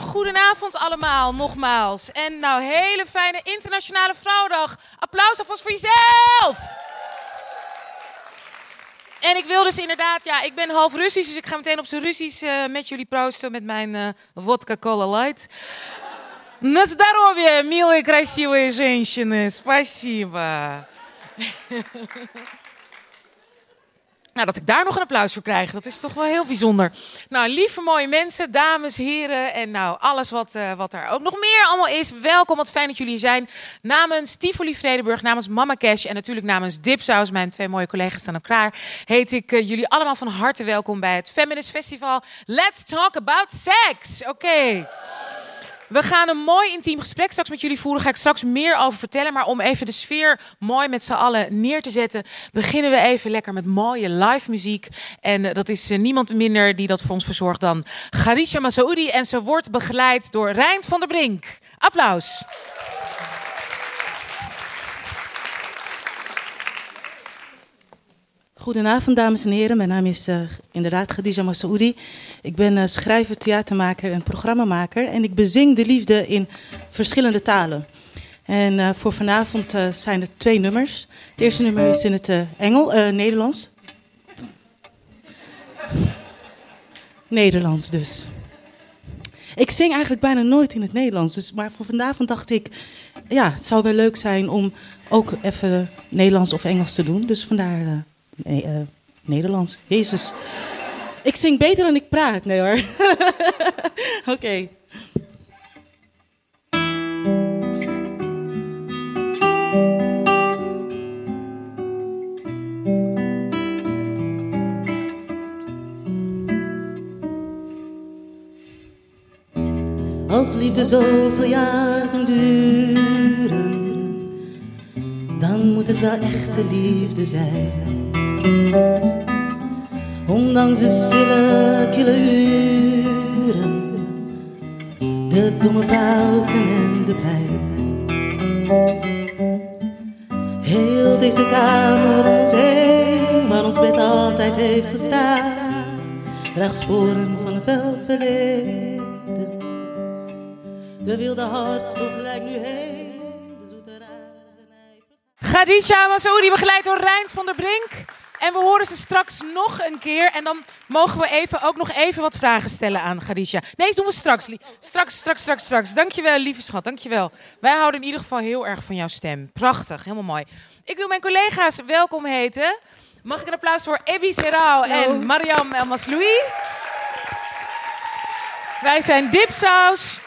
Goedenavond allemaal, nogmaals. En nou, hele fijne Internationale Vrouwendag. Applaus alvast voor jezelf! En ik wil dus inderdaad, ja, ik ben half Russisch, dus ik ga meteen op zijn Russisch eh, met jullie proosten met mijn eh vodka cola light. На здоровье, милые красивые женщины. Спасибо. Nou, dat ik daar nog een applaus voor krijg, dat is toch wel heel bijzonder. Nou, lieve mooie mensen, dames, heren en nou, alles wat, eh, wat er ook nog meer allemaal is. Welkom, wat fijn dat jullie hier zijn. Namens Tivoli Vredenburg, namens Mama Cash en natuurlijk namens Dipsaus, mijn twee mooie collega's staan ook klaar, heet ik eh, jullie allemaal van harte welkom bij het Feminist Festival Let's Talk About Sex. Oké. We gaan een mooi intiem gesprek straks met jullie voeren. Ga ik straks meer over vertellen. Maar om even de sfeer mooi met z'n allen neer te zetten, beginnen we even lekker met mooie live muziek. En eh, dat is eh, niemand minder die dat voor ons verzorgt dan Garisha Masaoudi. En ze wordt begeleid door Rijnt van der Brink. Applaus. Goedenavond, dames en heren. Mijn naam is eh, inderdaad Khadija Masoudi. Ik ben eh, schrijver, theatermaker en programmamaker. En ik bezing de liefde in verschillende talen. En eh, voor vanavond zijn er twee nummers. Het eerste nummer is in het Engel, Nederlands. Nederlands dus. Ik zing eigenlijk bijna nooit in het Nederlands. Dus, maar voor vanavond dacht ik, ja, het zou wel leuk zijn om ook even Nederlands of Engels te doen. Dus vandaar nee, eh, Nederlands. Jezus. Ik zing beter dan ik praat. Nee hoor. Oké. Als liefde zoveel jaar kan dan moet het wel echte liefde zijn. Ondanks de stille, kille uren, de domme fouten en de pijn. Heel deze kamer ons heen, waar ons bed altijd heeft gestaan, draagt sporen van een fel verleden. De wilde hartstocht lijkt nu heen. Khadija Masaoudi, begeleid door Rijnt van der Brink. En we horen ze straks nog een keer. En dan mogen we even, ook nog even wat vragen stellen aan Khadija. Nee, dat doen we straks. Straks, straks, straks, straks. Dankjewel, lieve schat. Dankjewel. Wij houden in ieder geval heel erg van jouw stem. Prachtig, helemaal mooi. Ik wil mijn collega's welkom heten. Mag ik een applaus voor Ebi Serrao en Mariam El Masloui? Wij zijn Dipsaus.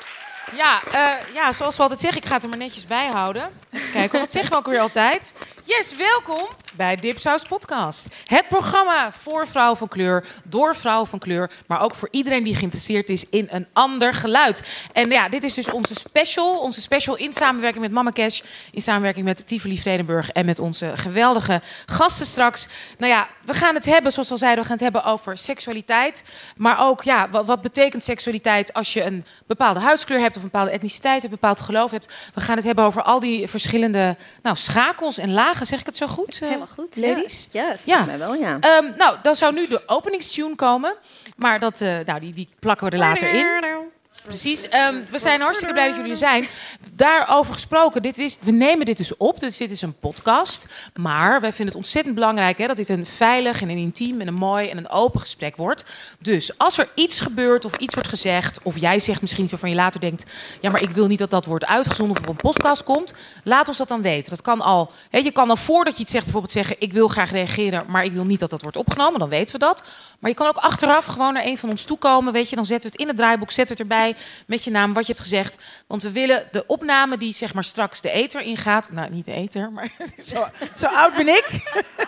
Ja, eh, ja, zoals we altijd zeggen, ik ga het er maar netjes bij houden. Even kijken, wat zeggen we ook weer altijd? Yes, welkom bij Dipsaus Podcast. Het programma voor vrouwen van kleur, door vrouwen van kleur, maar ook voor iedereen die geïnteresseerd is in een ander geluid. En ja, dit is dus onze special, onze special in samenwerking met Mama Cash, in samenwerking met Tivoli Vredenburg en met onze geweldige gasten straks. Nou ja, we gaan het hebben, zoals we al zeiden, we gaan het hebben over seksualiteit. Maar ook, ja, wat, betekent seksualiteit als je een bepaalde huidskleur hebt of een bepaalde etniciteit, een bepaald geloof hebt. We gaan het hebben over al die verschillende nou, schakels en lagen, zeg ik het zo goed? Helemaal goed. Ladies? Ja, yes, Ja. mij wel, ja. Ehm, nou, dan zou nu de openingstune komen. Maar dat, eh, nou, die, die plakken we er later in. Precies. Ehm, we zijn hartstikke blij dat jullie zijn. Daarover gesproken, dit is, we nemen dit dus op. Dus dit is een podcast. Maar wij vinden het ontzettend belangrijk hè, dat dit een veilig en een intiem en een mooi en een open gesprek wordt. Dus als er iets gebeurt of iets wordt gezegd, of jij zegt misschien iets waarvan je later denkt: ja, maar ik wil niet dat dat wordt uitgezonden of op een podcast komt, laat ons dat dan weten. Dat kan al, hè, je kan al voordat je iets zegt, bijvoorbeeld zeggen: ik wil graag reageren, maar ik wil niet dat dat wordt opgenomen. Dan weten we dat. Maar je kan ook achteraf gewoon naar een van ons toe komen. Weet je, dan zetten we het in het draaiboek, zetten we het erbij met je naam, wat je hebt gezegd. Want we willen de opname die zeg maar straks de ether ingaat. Nou, niet de ether, maar zo, zo oud ben ik.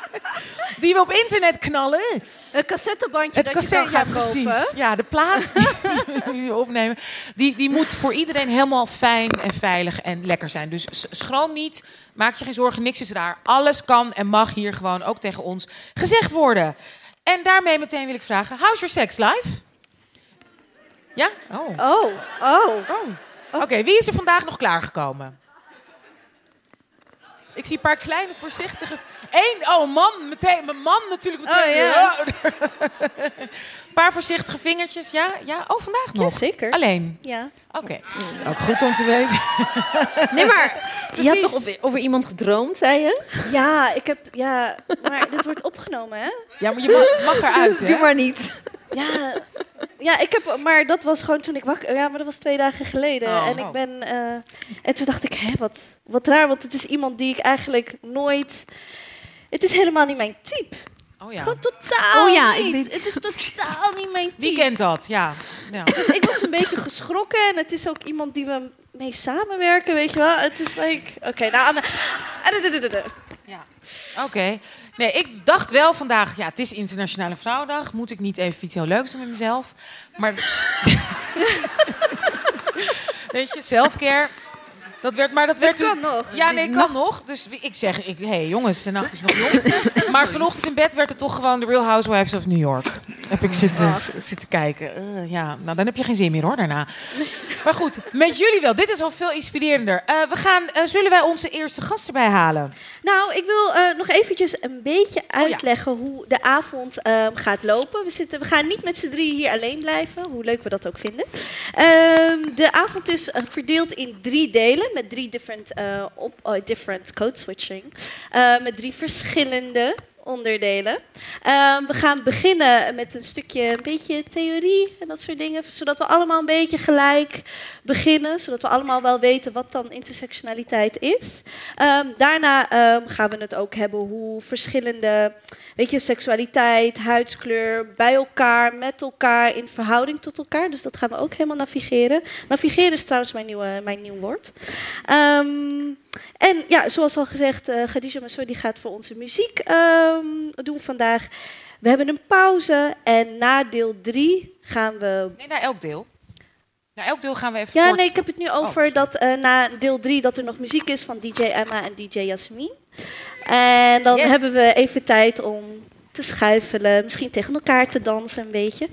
die we op internet knallen. Een cassettebandje Het dat cassette, je ja kan gaan precies. kopen. Ja, de plaats die, die we opnemen, die, die moet voor iedereen helemaal fijn en veilig en lekker zijn. Dus schroom niet, maak je geen zorgen, niks is raar. Alles kan en mag hier gewoon ook tegen ons gezegd worden. En daarmee meteen wil ik vragen, how's your sex life? Ja? Oh. Oh, oh. Oh. Oké, wie is er vandaag nog klaargekomen? Ik zie een paar kleine voorzichtige... Eén, oh man, meteen, mijn man natuurlijk meteen. Oh, ja. Een paar voorzichtige vingertjes, ja? ja? Oh, vandaag nog? zeker. Alleen? Ja. Oké, ook goed om te weten. Nee, maar je had toch over, over iemand gedroomd, zei je? Ja, ik heb... Ja, maar dit wordt opgenomen, hè? Ja, maar je mag, mag eruit, hè? Doe maar niet. Ja, ja, ik heb, maar dat was gewoon toen ik wakker... Ja, maar dat was twee dagen geleden. Oh. En ik ben... eh, en toen dacht ik, hè, wat, wat raar. Want het is iemand die ik eigenlijk nooit... Het is helemaal niet mijn type. Oh ja. Gewoon totaal Oh ja, ik niet. weet- Het is totaal niet mijn Wie type. kent dat? Ja. ja. Dus ik was een beetje geschrokken. En het is ook iemand die we mee samenwerken, weet je wel. Het is like... Oké, nou... ah, Oké. Nee, ik dacht wel vandaag, ja, het is Internationale Vrouwendag. Moet ik niet even iets heel leuks doen met mezelf? Maar. Weet je, selfcare. Dat werd, maar dat werd Het toen- kan nog. Ja, nee, kan nog. Dus ik zeg, ik, hey, jongens, de nacht is nog jong. maar vanochtend in bed werd het toch gewoon The Real Housewives of New York. Heb ik zitten, zitten kijken. Eh, ja, nou dan heb je geen zin meer hoor daarna. Maar goed, met jullie wel. Dit is al veel inspirerender. Eh, we gaan, eh, zullen wij onze eerste gast erbij halen? Nou, ik wil nog eventjes een beetje ja. uitleggen hoe de avond ehm, gaat lopen. We, zitten, we gaan niet met z'n drieën hier alleen blijven, hoe leuk we dat ook vinden. Ehm, de avond is verdeeld in drie delen met drie different, op, oh, different code switching. Met drie verschillende onderdelen. Ehm, we gaan beginnen met een stukje, een beetje theorie en dat soort dingen, zodat we allemaal een beetje gelijk beginnen, zodat we allemaal wel weten wat dan intersectionaliteit is. Ehm, daarna ehm, gaan we het ook hebben hoe verschillende, weet je, seksualiteit, huidskleur bij elkaar, met elkaar, in verhouding tot elkaar. Dus dat gaan we ook helemaal navigeren. Navigeren is trouwens mijn, nieuwe, mijn nieuw woord. En ja, zoals al gezegd, uh, Khadija die gaat voor onze muziek ehm, doen vandaag. We hebben een pauze en na deel drie gaan we Nee, naar elk deel. Naar elk deel gaan we even ja, kort- nee, ik heb het nu over sorry. dat eh, na deel 3 dat er nog muziek is van DJ Emma en DJ Jasmin. En dan Yes. hebben we even tijd om te schuifelen, misschien tegen elkaar te dansen een beetje.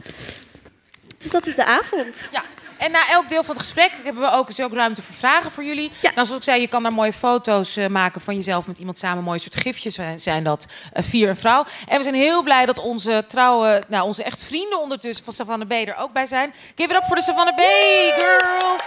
Dus dat is de avond. Ja. En na elk deel van het gesprek hebben we ook, is ook ruimte voor vragen voor jullie. Ja. Nou, zoals ik zei, je kan daar mooie foto's eh, maken van jezelf met iemand samen. Mooie soort gifjes zijn, zijn dat. eh, vier en vrouw. En we zijn heel blij dat onze trouwe, nou, onze echt vrienden ondertussen van Savannah B er ook bij zijn. Give it up voor de Savannah B, girls!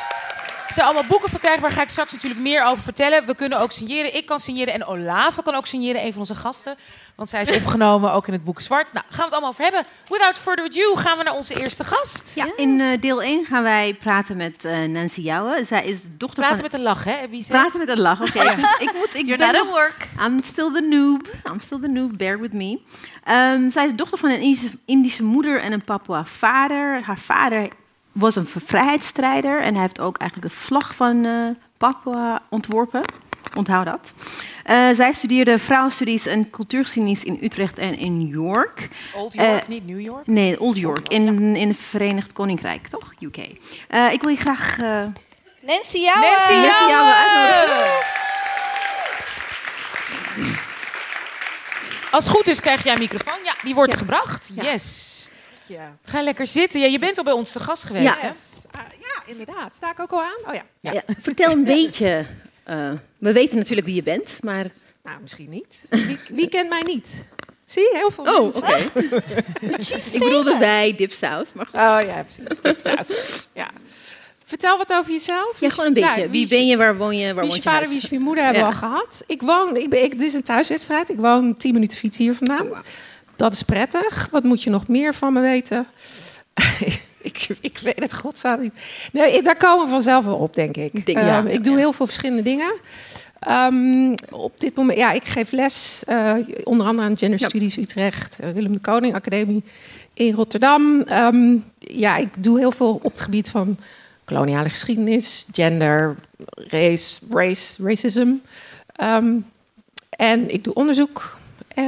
Er zijn allemaal boeken verkrijgbaar. Daar ga ik straks natuurlijk meer over vertellen. We kunnen ook signeren. Ik kan signeren en Olave kan ook signeren. Een van onze gasten. Want zij is opgenomen ook in het boek Zwart. Nou, gaan we het allemaal over hebben. Without further ado gaan we naar onze eerste gast. Ja, in eh, deel 1 gaan wij praten met eh, Nancy Jouwen. Zij is de dochter Praten van... met een lach, hè? Wie zei- Praten met een lach, oké. ik, moet- ik moet... Ik You're ben not at nog- work. I'm still the noob. I'm still the noob. Bear with me. Ehm, zij is dochter van een Indische, Indische moeder en een Papua vader. Haar vader was een vrijheidsstrijder en hij heeft ook eigenlijk de vlag van eh, Papua ontworpen. Onthoud dat. Eh, zij studeerde vrouwenstudies en cultuurgeschiedenis in Utrecht en in New York. Old York, Eh, niet New York. Nee, Old York, in, in het Verenigd Koninkrijk, toch? UK. Eh, ik wil je graag... eh, Nancy Jouwen. Nancy Nancy Jouwen! Jouwen uitnodigen. Als het goed is, krijg jij een microfoon. Ja, die wordt gebracht. Ja. Yes. Ja. Ga lekker zitten. Ja, je bent al bij ons te gast geweest, Ja. hè? Yes. Ah, ja, inderdaad. Sta ik ook al aan? Oh ja. Ja. Ja, vertel een beetje. eh, we weten natuurlijk wie je bent, maar... Nou, misschien niet. Wie, wie kent mij niet? Zie je, heel veel Oh, mensen. oké. Ik bedoelde wij, dipsaus. Maar goed. Oh ja, precies. Dipsaus. ja. Vertel wat over jezelf. Ja, gewoon een beetje. Nou, wie is- ben je, waar woon je, waar Wie woont is je je vader, huis? wie is je moeder hebben we Ja. al gehad. Ik woon, ik ben, ik, dit is een thuiswedstrijd. Ik woon 10 minuten fietsen hier vandaan. Oh. Dat is prettig. Wat moet je nog meer van me weten? ik, ik weet het godsnaam niet. Nee, daar komen we vanzelf wel op, denk ik. Denk- Ehm, ja. ik doe heel veel verschillende dingen. Ehm, op dit moment, ja, ik geef les, eh, onder andere aan Gender Ja. Studies Utrecht, eh, Willem de Koning Academie in Rotterdam. Ehm, ja, ik doe heel veel op het gebied van koloniale geschiedenis, gender, race, race racism. En ik doe onderzoek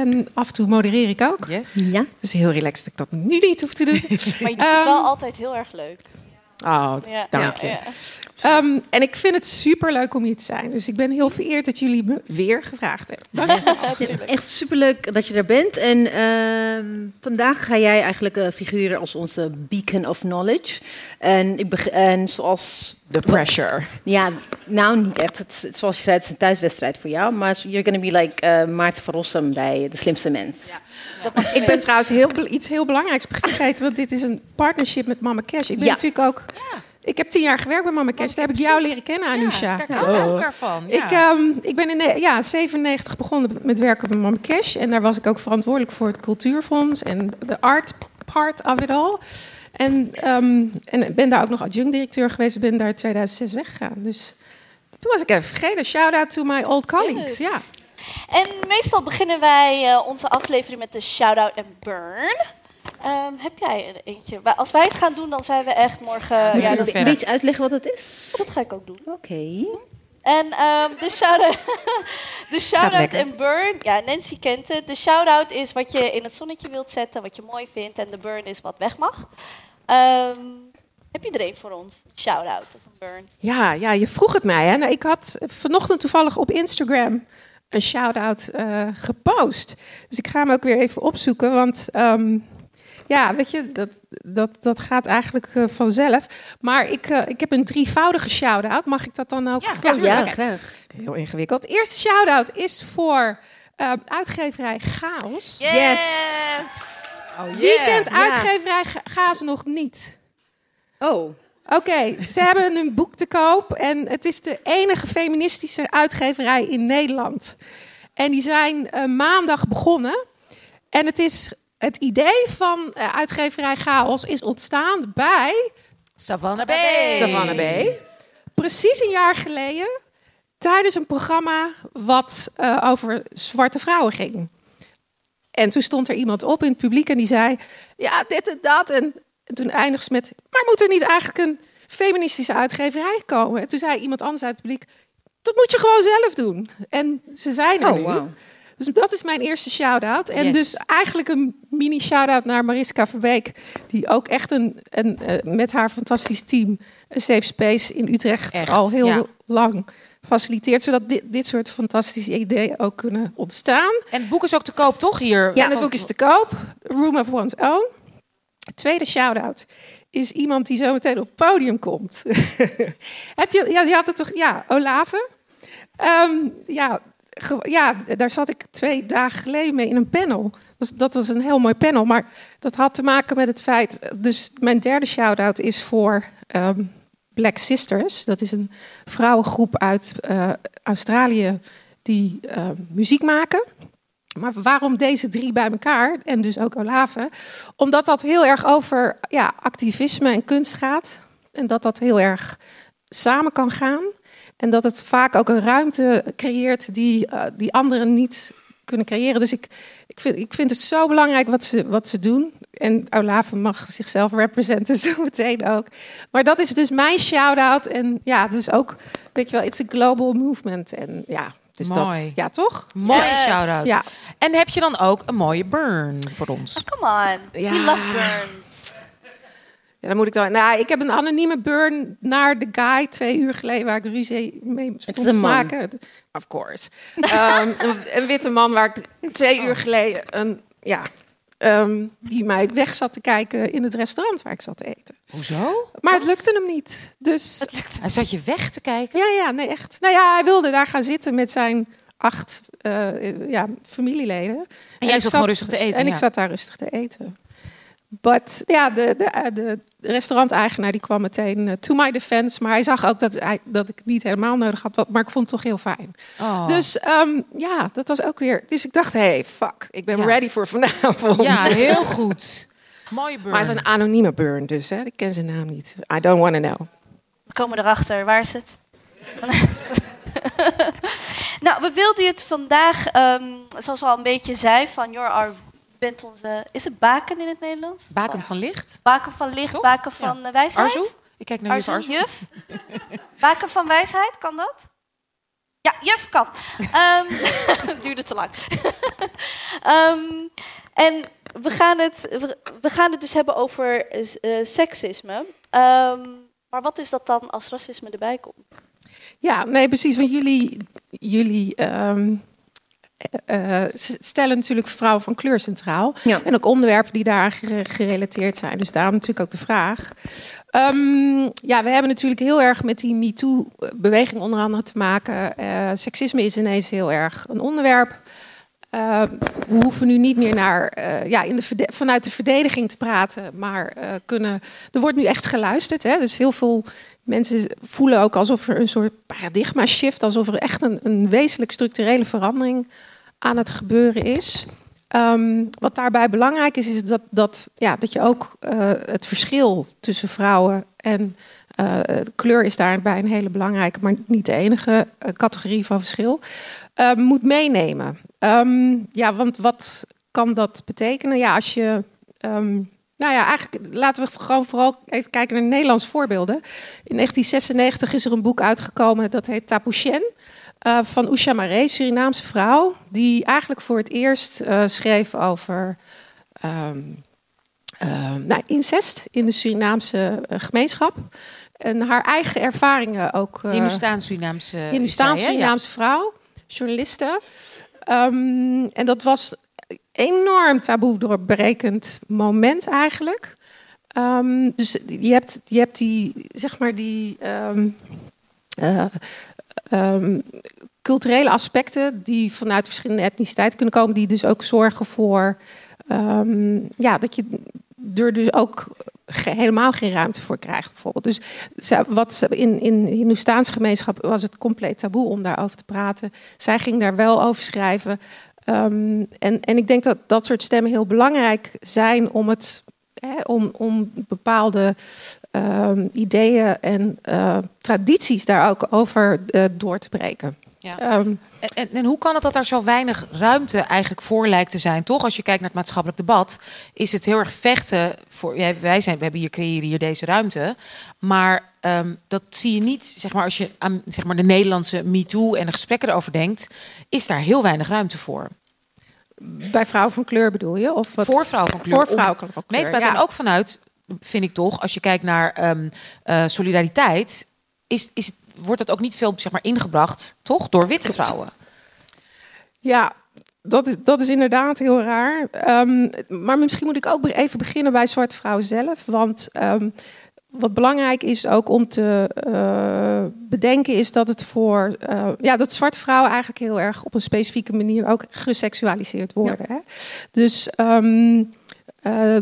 en af en toe modereer ik ook. Yes. Ja. Het is heel relaxed dat ik dat nu niet hoef te doen. Maar je doet Ehm, het wel altijd heel erg leuk. Oh, Ja, dank ja, je. ja. Ehm, en ik vind het super leuk om hier te zijn. Dus ik ben heel vereerd dat jullie me weer gevraagd hebben. Dank je. Het is echt superleuk dat je er bent. En ehm, vandaag ga jij eigenlijk eh, figureren als onze beacon of knowledge. En, ik en zoals... The pressure. Ja, nou niet echt. Het, het- zoals je zei, het is een thuiswedstrijd voor jou. Maar you're gonna be like eh, Maarten van Rossum bij De Slimste Mens. Ik ben trouwens heel, iets heel belangrijks vergeten, want dit is een partnership met Mama Cash. Ik ben Ja. natuurlijk ook. Ik heb tien jaar gewerkt bij Mama Cash. Daar heb ik jou leren kennen, Anusha. Kijk, daar ik ervan. Ja. Ik, ehm, ik ben in ja, 97 begonnen met werken bij Mama Cash. En daar was ik ook verantwoordelijk voor het cultuurfonds en de art part of it all. En, ehm, en ben daar ook nog adjunct-directeur geweest. Ik ben daar in 2006 weggegaan. Dus toen was ik even vergeten. Shout-out to my old colleagues. Yes. Ja. En meestal beginnen wij eh, onze aflevering met de shout-out en burn. Ehm, heb jij er eentje? Als wij het gaan doen, dan zijn we echt morgen... Moeten ja, nog Een beetje uitleggen wat het is? dat ga ik ook doen. Oké. En ehm, de shout-out, de shout-out lekker. en burn, ja, Nancy kent het. De shout-out is wat je in het zonnetje wilt zetten, wat je mooi vindt. En de burn is wat weg mag. Ehm, heb je er een voor ons? Shout-out of een burn? Ja, ja, je vroeg het mij. Hè? Nou, ik had vanochtend toevallig op Instagram een shout-out eh, gepost. Dus ik ga hem ook weer even opzoeken. Want ehm, ja, weet je, dat, dat, dat gaat eigenlijk eh, vanzelf. Maar ik, eh, ik heb een drievoudige shout-out. Mag ik dat dan ook? Ja, ja, graag. Heel ingewikkeld. De eerste shout-out is voor eh, uitgeverij Chaos. Yes. Oh, Wie kent Ja. uitgeverij Ga- Chaos nog niet? Oh. Oké, ze hebben een boek te koop en het is de enige feministische uitgeverij in Nederland. En die zijn eh, maandag begonnen. En het is het idee van eh, uitgeverij Chaos is ontstaan bij Savannah B. Savannah B. Precies een jaar geleden tijdens een programma wat eh, over zwarte vrouwen ging. En toen stond er iemand op in het publiek en die zei: Ja, dit en dat. En, en toen eindigde ze met: Maar moet er niet eigenlijk een feministische uitgeverij komen? En toen zei iemand anders uit het publiek: Dat moet je gewoon zelf doen. En ze zijn er Oh, nu. wow. Dus dat is mijn eerste shout-out. En Yes. dus eigenlijk een mini shout-out naar Mariska Verbeek. Die ook echt een, een, eh, met haar fantastisch team een safe space in Utrecht Echt, al heel ja. lang faciliteert. Zodat dit, dit soort fantastische ideeën ook kunnen ontstaan. En het boek is ook te koop, toch? Hier. Ja, het boek is te koop. Room of One's Own. Tweede shout-out is iemand die zo meteen op het podium komt. Heb je, ja, die had het toch, ja, Olave. Ehm, ja, ja, daar zat ik twee dagen geleden mee in een panel. Dat was, een heel mooi panel, maar dat had te maken met het feit. Dus mijn derde shout-out is voor ehm, Black Sisters. Dat is een vrouwengroep uit eh, Australië die eh, muziek maken. Maar waarom deze drie bij elkaar en dus ook Olave? Omdat dat heel erg over ja, activisme en kunst gaat. En dat dat heel erg samen kan gaan. En dat het vaak ook een ruimte creëert die, eh, die anderen niet kunnen creëren. Dus ik, ik, vind, ik vind het zo belangrijk wat ze, wat ze doen. En Olave mag zichzelf representen zo meteen ook. Maar dat is dus mijn shout-out. En ja, dus ook, weet je wel, it's a global movement. En ja, dus Mooi. dat, ja toch? Mooie Yes. shout-out. Ja. En heb je dan ook een mooie burn voor ons? Come on. Ja. We love burns. Ja, dan moet ik dan. Nou, ik heb een anonieme burn naar de guy twee uur geleden waar ik ruzie mee stond te maken. Of course. Ehm, een, een witte man waar ik twee uur geleden een ja. ehm, die mij weg zat te kijken in het restaurant waar ik zat te eten. Hoezo? Maar het lukte hem niet. Dus Hij zat je weg te kijken. ja, ja, nee, echt. Nou ja, hij wilde daar gaan zitten met zijn acht eh, ja, familieleden. En jij zat gewoon rustig te eten, En ik zat daar rustig te eten. But ja, de, de, eh, de restauranteigenaar die kwam meteen eh, to my defense. Maar hij zag ook dat, hij, dat ik het niet helemaal nodig had. wat- Maar ik vond het toch heel fijn. Oh. Dus ehm, ja, dat was ook weer... Dus ik dacht, hey, fuck. Ik ben Ja. ready voor vanavond. ja, heel goed. Mooie burn. Maar het is een anonieme burn dus. Hè? Ik ken zijn naam niet. I don't want to know. We komen erachter. Waar is het? nou, we wilden het vandaag, ehm, zoals we al een beetje zei, van Jor Ar bent onze... Is het baken in het Nederlands? Baken van licht. Baken van licht, Toch? baken van eh, wijsheid? Arzu? Ik kijk naar juf Arzu, Arzu. juf? Baken van wijsheid, kan dat? Ja, juf kan. Ehm duurde te lang. Ehm, en we gaan, het, we, we gaan het dus hebben over eh, seksisme. Ehm, Maar wat is dat dan als racisme erbij komt? Ja, nee, precies. Want jullie, jullie ehm, eh, eh, stellen natuurlijk vrouwen van kleur centraal. Ja. En ook onderwerpen die daar gerelateerd zijn. Dus daarom natuurlijk ook de vraag. Ehm, ja, we hebben natuurlijk heel erg met die MeToo-beweging onder andere te maken. Uh, seksisme is ineens heel erg een onderwerp. we hoeven nu niet meer naar, ja, in de vanuit de verdediging te praten, maar kunnen. Er wordt nu echt geluisterd. Hè? Dus heel veel mensen voelen ook alsof er een soort paradigma shift, alsof er echt een, een wezenlijk structurele verandering aan het gebeuren is. Um, wat daarbij belangrijk is, is dat, dat, ja, dat je ook uh, het verschil tussen vrouwen en uh, kleur is daarbij een hele belangrijke, maar niet de enige uh, categorie van verschil, moet meenemen. Um, ja, want wat kan dat betekenen? Ja, als je. Um, nou ja, eigenlijk laten we gewoon vooral even kijken naar Nederlandse voorbeelden. In 1996 is er een boek uitgekomen dat heet Tapouchen. Uh, van Usha Maré, Surinaamse vrouw, die eigenlijk voor het eerst uh, schreef over um, uh, nou, incest in de Surinaamse gemeenschap. En haar eigen ervaringen ook. Hindoestaans-Surinaamse Hindoestaans-Surinaamse vrouw, journaliste. Um, en dat was enorm taboe doorbrekend moment eigenlijk. Um, dus je hebt, je hebt die, zeg maar, die. Um, um, culturele aspecten die vanuit verschillende etniciteiten kunnen komen, die dus ook zorgen voor ja, dat je er dus ook helemaal geen ruimte voor krijgt, bijvoorbeeld. Dus wat in, in de gemeenschap was het compleet taboe om daarover te praten. Zij ging daar wel over schrijven. Um, en, en ik denk dat dat soort stemmen heel belangrijk zijn om het Hè, om, om bepaalde uh, ideeën en uh, tradities daar ook over uh, door te breken. Ja. Um, en, en, en, hoe kan het dat er zo weinig ruimte eigenlijk voor lijkt te zijn? Toch, als je kijkt naar het maatschappelijk debat, is het heel erg vechten voor. Ja, wij zijn, we hebben hier creëren hier deze ruimte, maar um, dat zie je niet. Zeg maar als je aan zeg maar de Nederlandse MeToo en de gesprekken erover denkt, is daar heel weinig ruimte voor. Bij vrouwen van kleur bedoel je? Of wat? Voor vrouwen van kleur. Voor vrouwen van kleur. Meestal ja. en ook vanuit, vind ik toch, als je kijkt naar um, uh, solidariteit, is, is, wordt het ook niet veel zeg maar, ingebracht, toch? Door witte vrouwen. Ja, dat is, dat is inderdaad heel raar. Um, maar misschien moet ik ook even beginnen bij zwarte vrouwen zelf. Want um, wat belangrijk is ook om te uh, bedenken, is dat het voor uh, ja, dat zwarte vrouwen eigenlijk heel erg op een specifieke manier ook geseksualiseerd worden. Ja. Hè? Dus, um, uh,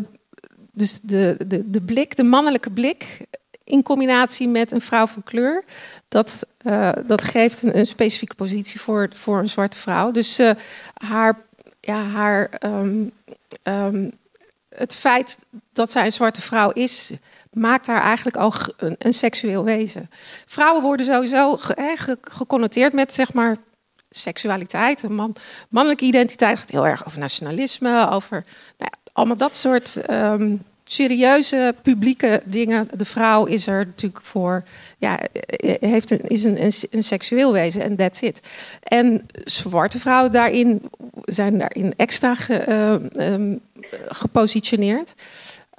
dus de, de, de blik, de mannelijke blik, in combinatie met een vrouw van kleur, dat, dat geeft een, een, specifieke positie voor, voor een zwarte vrouw. Dus haar, ja, haar um, um, het feit dat zij een zwarte vrouw is, maakt haar eigenlijk al een, seksueel wezen. Vrouwen worden sowieso ge, geconnoteerd met zeg maar seksualiteit. Een man, mannelijke identiteit gaat heel erg over nationalisme, over nou ja, allemaal dat soort um, serieuze publieke dingen. De vrouw is er natuurlijk voor, ja, heeft een, is een, een, een seksueel wezen en that's it. En zwarte vrouwen daarin zijn daarin extra ge, uh, um, gepositioneerd.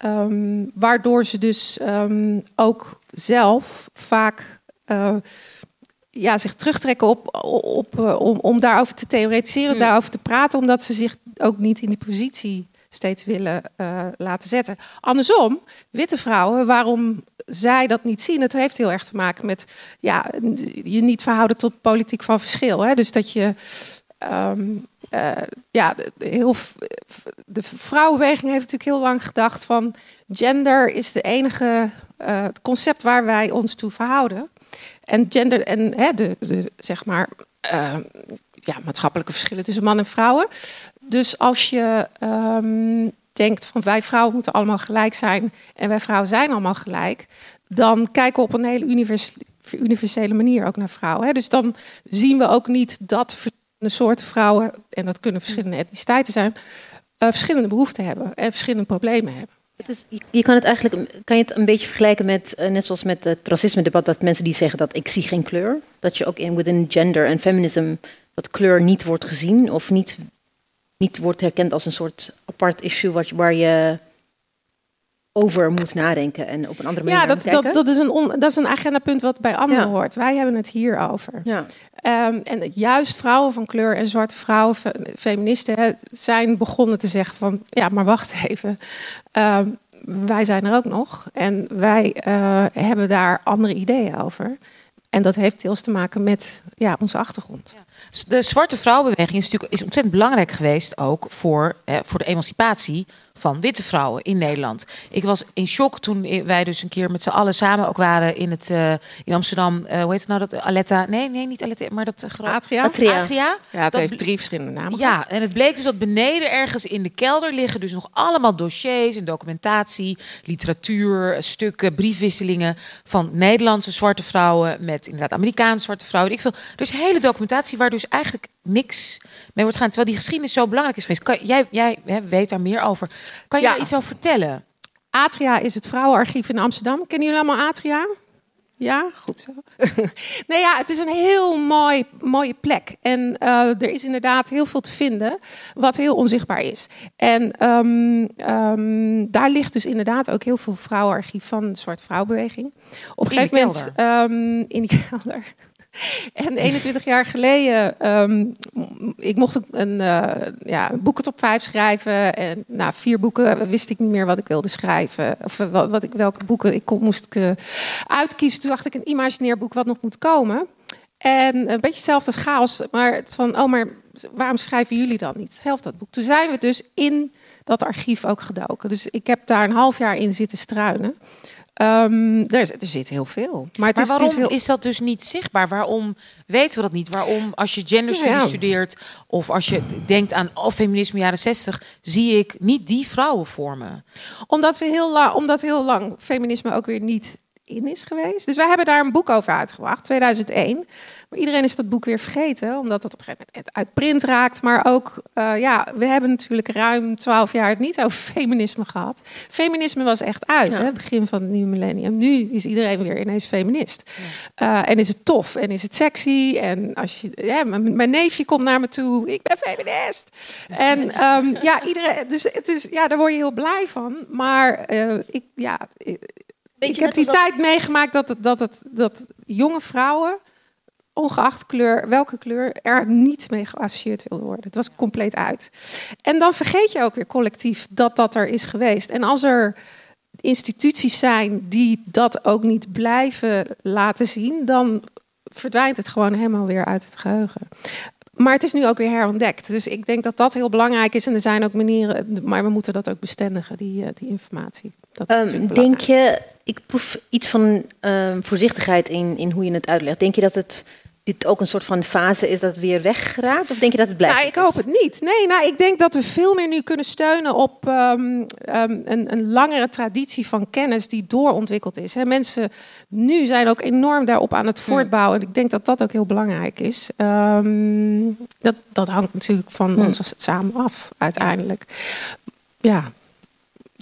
Um, waardoor ze dus um, ook zelf vaak uh, ja, zich terugtrekken op, op, uh, om, om daarover te theoretiseren, mm. daarover te praten, omdat ze zich ook niet in die positie steeds willen uh, laten zetten. Andersom, witte vrouwen, waarom zij dat niet zien, het heeft heel erg te maken met ja, je niet verhouden tot politiek van verschil. Hè? Dus dat je um, uh, ja, heel, de vrouwenbeweging heeft natuurlijk heel lang gedacht van gender is de enige uh, concept waar wij ons toe verhouden. En gender en hè, de, de, zeg maar ja, maatschappelijke verschillen tussen man en vrouwen. Dus als je um, denkt van wij vrouwen moeten allemaal gelijk zijn en wij vrouwen zijn allemaal gelijk, dan kijken we op een hele univers universele manier ook naar vrouwen. Hè. Dus dan zien we ook niet dat soorten vrouwen, en dat kunnen verschillende etniciteiten zijn, uh, verschillende behoeften hebben en verschillende problemen hebben. Het is, je kan het eigenlijk kan je het een beetje vergelijken met, uh, net zoals met het racisme-debat, dat mensen die zeggen dat ik zie geen kleur, dat je ook in within gender en feminism dat kleur niet wordt gezien of niet, niet wordt herkend als een soort apart issue wat, waar je over moet nadenken en op een andere manier Ja, dat, dat, is een on, dat is een agendapunt wat bij anderen Ja. hoort. Wij hebben het hier over. Ja. Ehm, en juist vrouwen van kleur en zwarte vrouwen, fe- feministen, hè, zijn begonnen te zeggen van... ja, maar wacht even, Ehm, wij zijn er ook nog. En wij eh, hebben daar andere ideeën over. En dat heeft deels te maken met ja, onze achtergrond. De zwarte vrouwenbeweging is natuurlijk is ontzettend belangrijk geweest ook voor, voor de emancipatie van witte vrouwen in Nederland. Ik was in shock toen wij dus een keer met z'n allen samen ook waren in, het, eh, in Amsterdam. Eh, hoe heet het nou dat? Aletta? Nee, nee, niet Aletta, maar dat uh, gro- Atria? Atria. Atria. Ja, het Dat heeft drie verschillende namen. Ja, en het bleek dus dat beneden ergens in de kelder liggen dus nog allemaal dossiers en documentatie, literatuur, stukken, briefwisselingen van Nederlandse zwarte vrouwen met inderdaad Amerikaanse zwarte vrouwen. Ik veel. Dus hele documentatie waar dus eigenlijk niks mee wordt gaan. Terwijl die geschiedenis zo belangrijk is geweest. Kan, jij jij hè, weet daar meer over. Kan je Ja. daar iets over vertellen? Atria is het vrouwenarchief in Amsterdam. Kennen jullie allemaal Atria? Ja, goed zo. nee, ja, het is een heel mooi, mooie plek. En eh, er is inderdaad heel veel te vinden wat heel onzichtbaar is. En ehm, ehm, daar ligt dus inderdaad ook heel veel vrouwenarchief van de Zwarte Vrouwenbeweging. Op een gegeven moment ehm, in die kelder. En 21 jaar geleden, ehm, ik mocht een, eh, ja, boekentop 5 schrijven. En na vier boeken wist ik niet meer wat ik wilde schrijven. Of eh, wat, wat ik, welke boeken ik kon, moest ik, eh, uitkiezen. Toen dacht ik een imaginair boek wat nog moet komen. En een beetje hetzelfde als chaos. Maar van, oh, maar waarom schrijven jullie dan niet zelf dat boek? Toen zijn we dus in dat archief ook gedoken. Dus ik heb daar een half jaar in zitten struinen. Ehm, er, er zit heel veel. Maar, het Maar is, waarom het is heel... is dat dus niet zichtbaar? Waarom weten we dat niet? Waarom als je genderstudie Ja, ja. studeert of als je denkt aan oh, feminisme jaren 60, zie ik niet die vrouwen vormen? Omdat, we heel lang, omdat heel lang feminisme ook weer niet in is geweest. Dus wij hebben daar een boek over uitgebracht, 2001. Maar iedereen is dat boek weer vergeten, omdat het op een gegeven moment uit print raakt. Maar ook, eh, ja, we hebben natuurlijk ruim twaalf jaar het niet over feminisme gehad. Feminisme was echt uit, Ja. hè, begin van het nieuwe millennium. Nu is iedereen weer ineens feminist. Eh, en is het tof en is het sexy. En als je, ja, mijn, mijn neefje komt naar me toe, ik ben feminist. En ehm, ja, iedereen, dus het is, ja, daar word je heel blij van. Maar eh, ik, ja, ik, Beetje ik heb die dat- tijd meegemaakt dat, het, dat, het, dat jonge vrouwen, ongeacht kleur, welke kleur, er niet mee geassocieerd wilden worden. Het was compleet uit. En dan vergeet je ook weer collectief dat dat er is geweest. En als er instituties zijn die dat ook niet blijven laten zien, dan verdwijnt het gewoon helemaal weer uit het geheugen. Maar het is nu ook weer herontdekt. Dus ik denk dat dat heel belangrijk is. En er zijn ook manieren, maar we moeten dat ook bestendigen, die, eh, die informatie. Dat is natuurlijk denk je, ik proef iets van ehm, voorzichtigheid in, in hoe je het uitlegt. Denk je dat het dit ook een soort van fase is dat het weer weggeraakt? Of denk je dat het blijft? Nou, ik hoop het niet. Nee, nou, ik denk dat we veel meer nu kunnen steunen op ehm, ehm, een, een langere traditie van kennis die doorontwikkeld is. Hè, mensen nu zijn ook enorm daarop aan het voortbouwen. En ik denk dat dat ook heel belangrijk is. Dat, dat hangt natuurlijk van Hmm. ons samen af, uiteindelijk. Ja.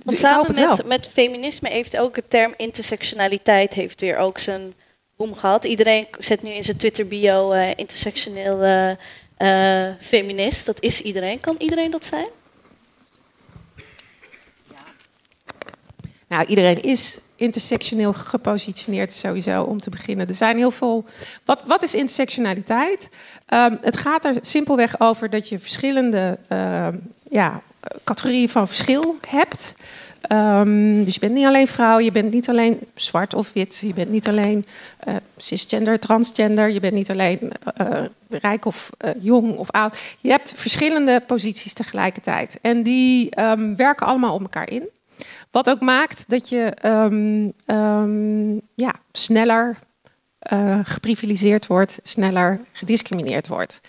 Want Dus samen met, met feminisme heeft ook het term intersectionaliteit heeft weer ook zijn boom gehad. Iedereen zet nu in zijn Twitter bio eh, intersectioneel eh, eh, feminist. Dat is iedereen. Kan iedereen dat zijn? Nou, iedereen is intersectioneel gepositioneerd sowieso om te beginnen. Er zijn heel veel. Wat, wat is intersectionaliteit? Ehm, het gaat er simpelweg over dat je verschillende ehm, ja, categorieën van verschil hebt. Ehm, dus je bent niet alleen vrouw, je bent niet alleen zwart of wit, je bent niet alleen eh, cisgender, transgender, je bent niet alleen eh, rijk of eh, jong of oud. Je hebt verschillende posities tegelijkertijd. En die ehm, werken allemaal op elkaar in. Wat ook maakt dat je ehm, ja, sneller geprivilegeerd wordt, sneller gediscrimineerd wordt.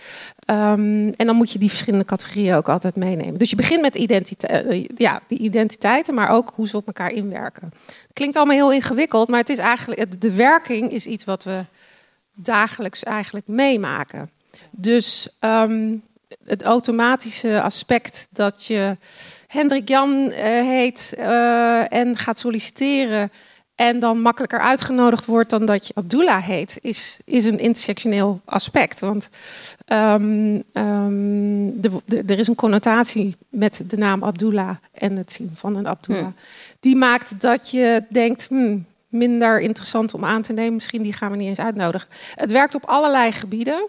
Ehm, en dan moet je die verschillende categorieën ook altijd meenemen. Dus je begint met identiteit, eh, ja, die identiteiten, maar ook hoe ze op elkaar inwerken. Klinkt allemaal heel ingewikkeld, maar het is eigenlijk, de werking is iets wat we dagelijks eigenlijk meemaken. Dus ehm, het automatische aspect dat je Hendrik Jan eh, heet en gaat solliciteren en dan makkelijker uitgenodigd wordt dan dat je Abdullah heet, is, is een intersectioneel aspect. Want ehm, ehm, de, de- er is een connotatie met de naam Abdullah en het zien van een Abdullah. Hmm. Die maakt dat je denkt, hmm, minder interessant om aan te nemen. Misschien die gaan we niet eens uitnodigen. Het werkt op allerlei gebieden.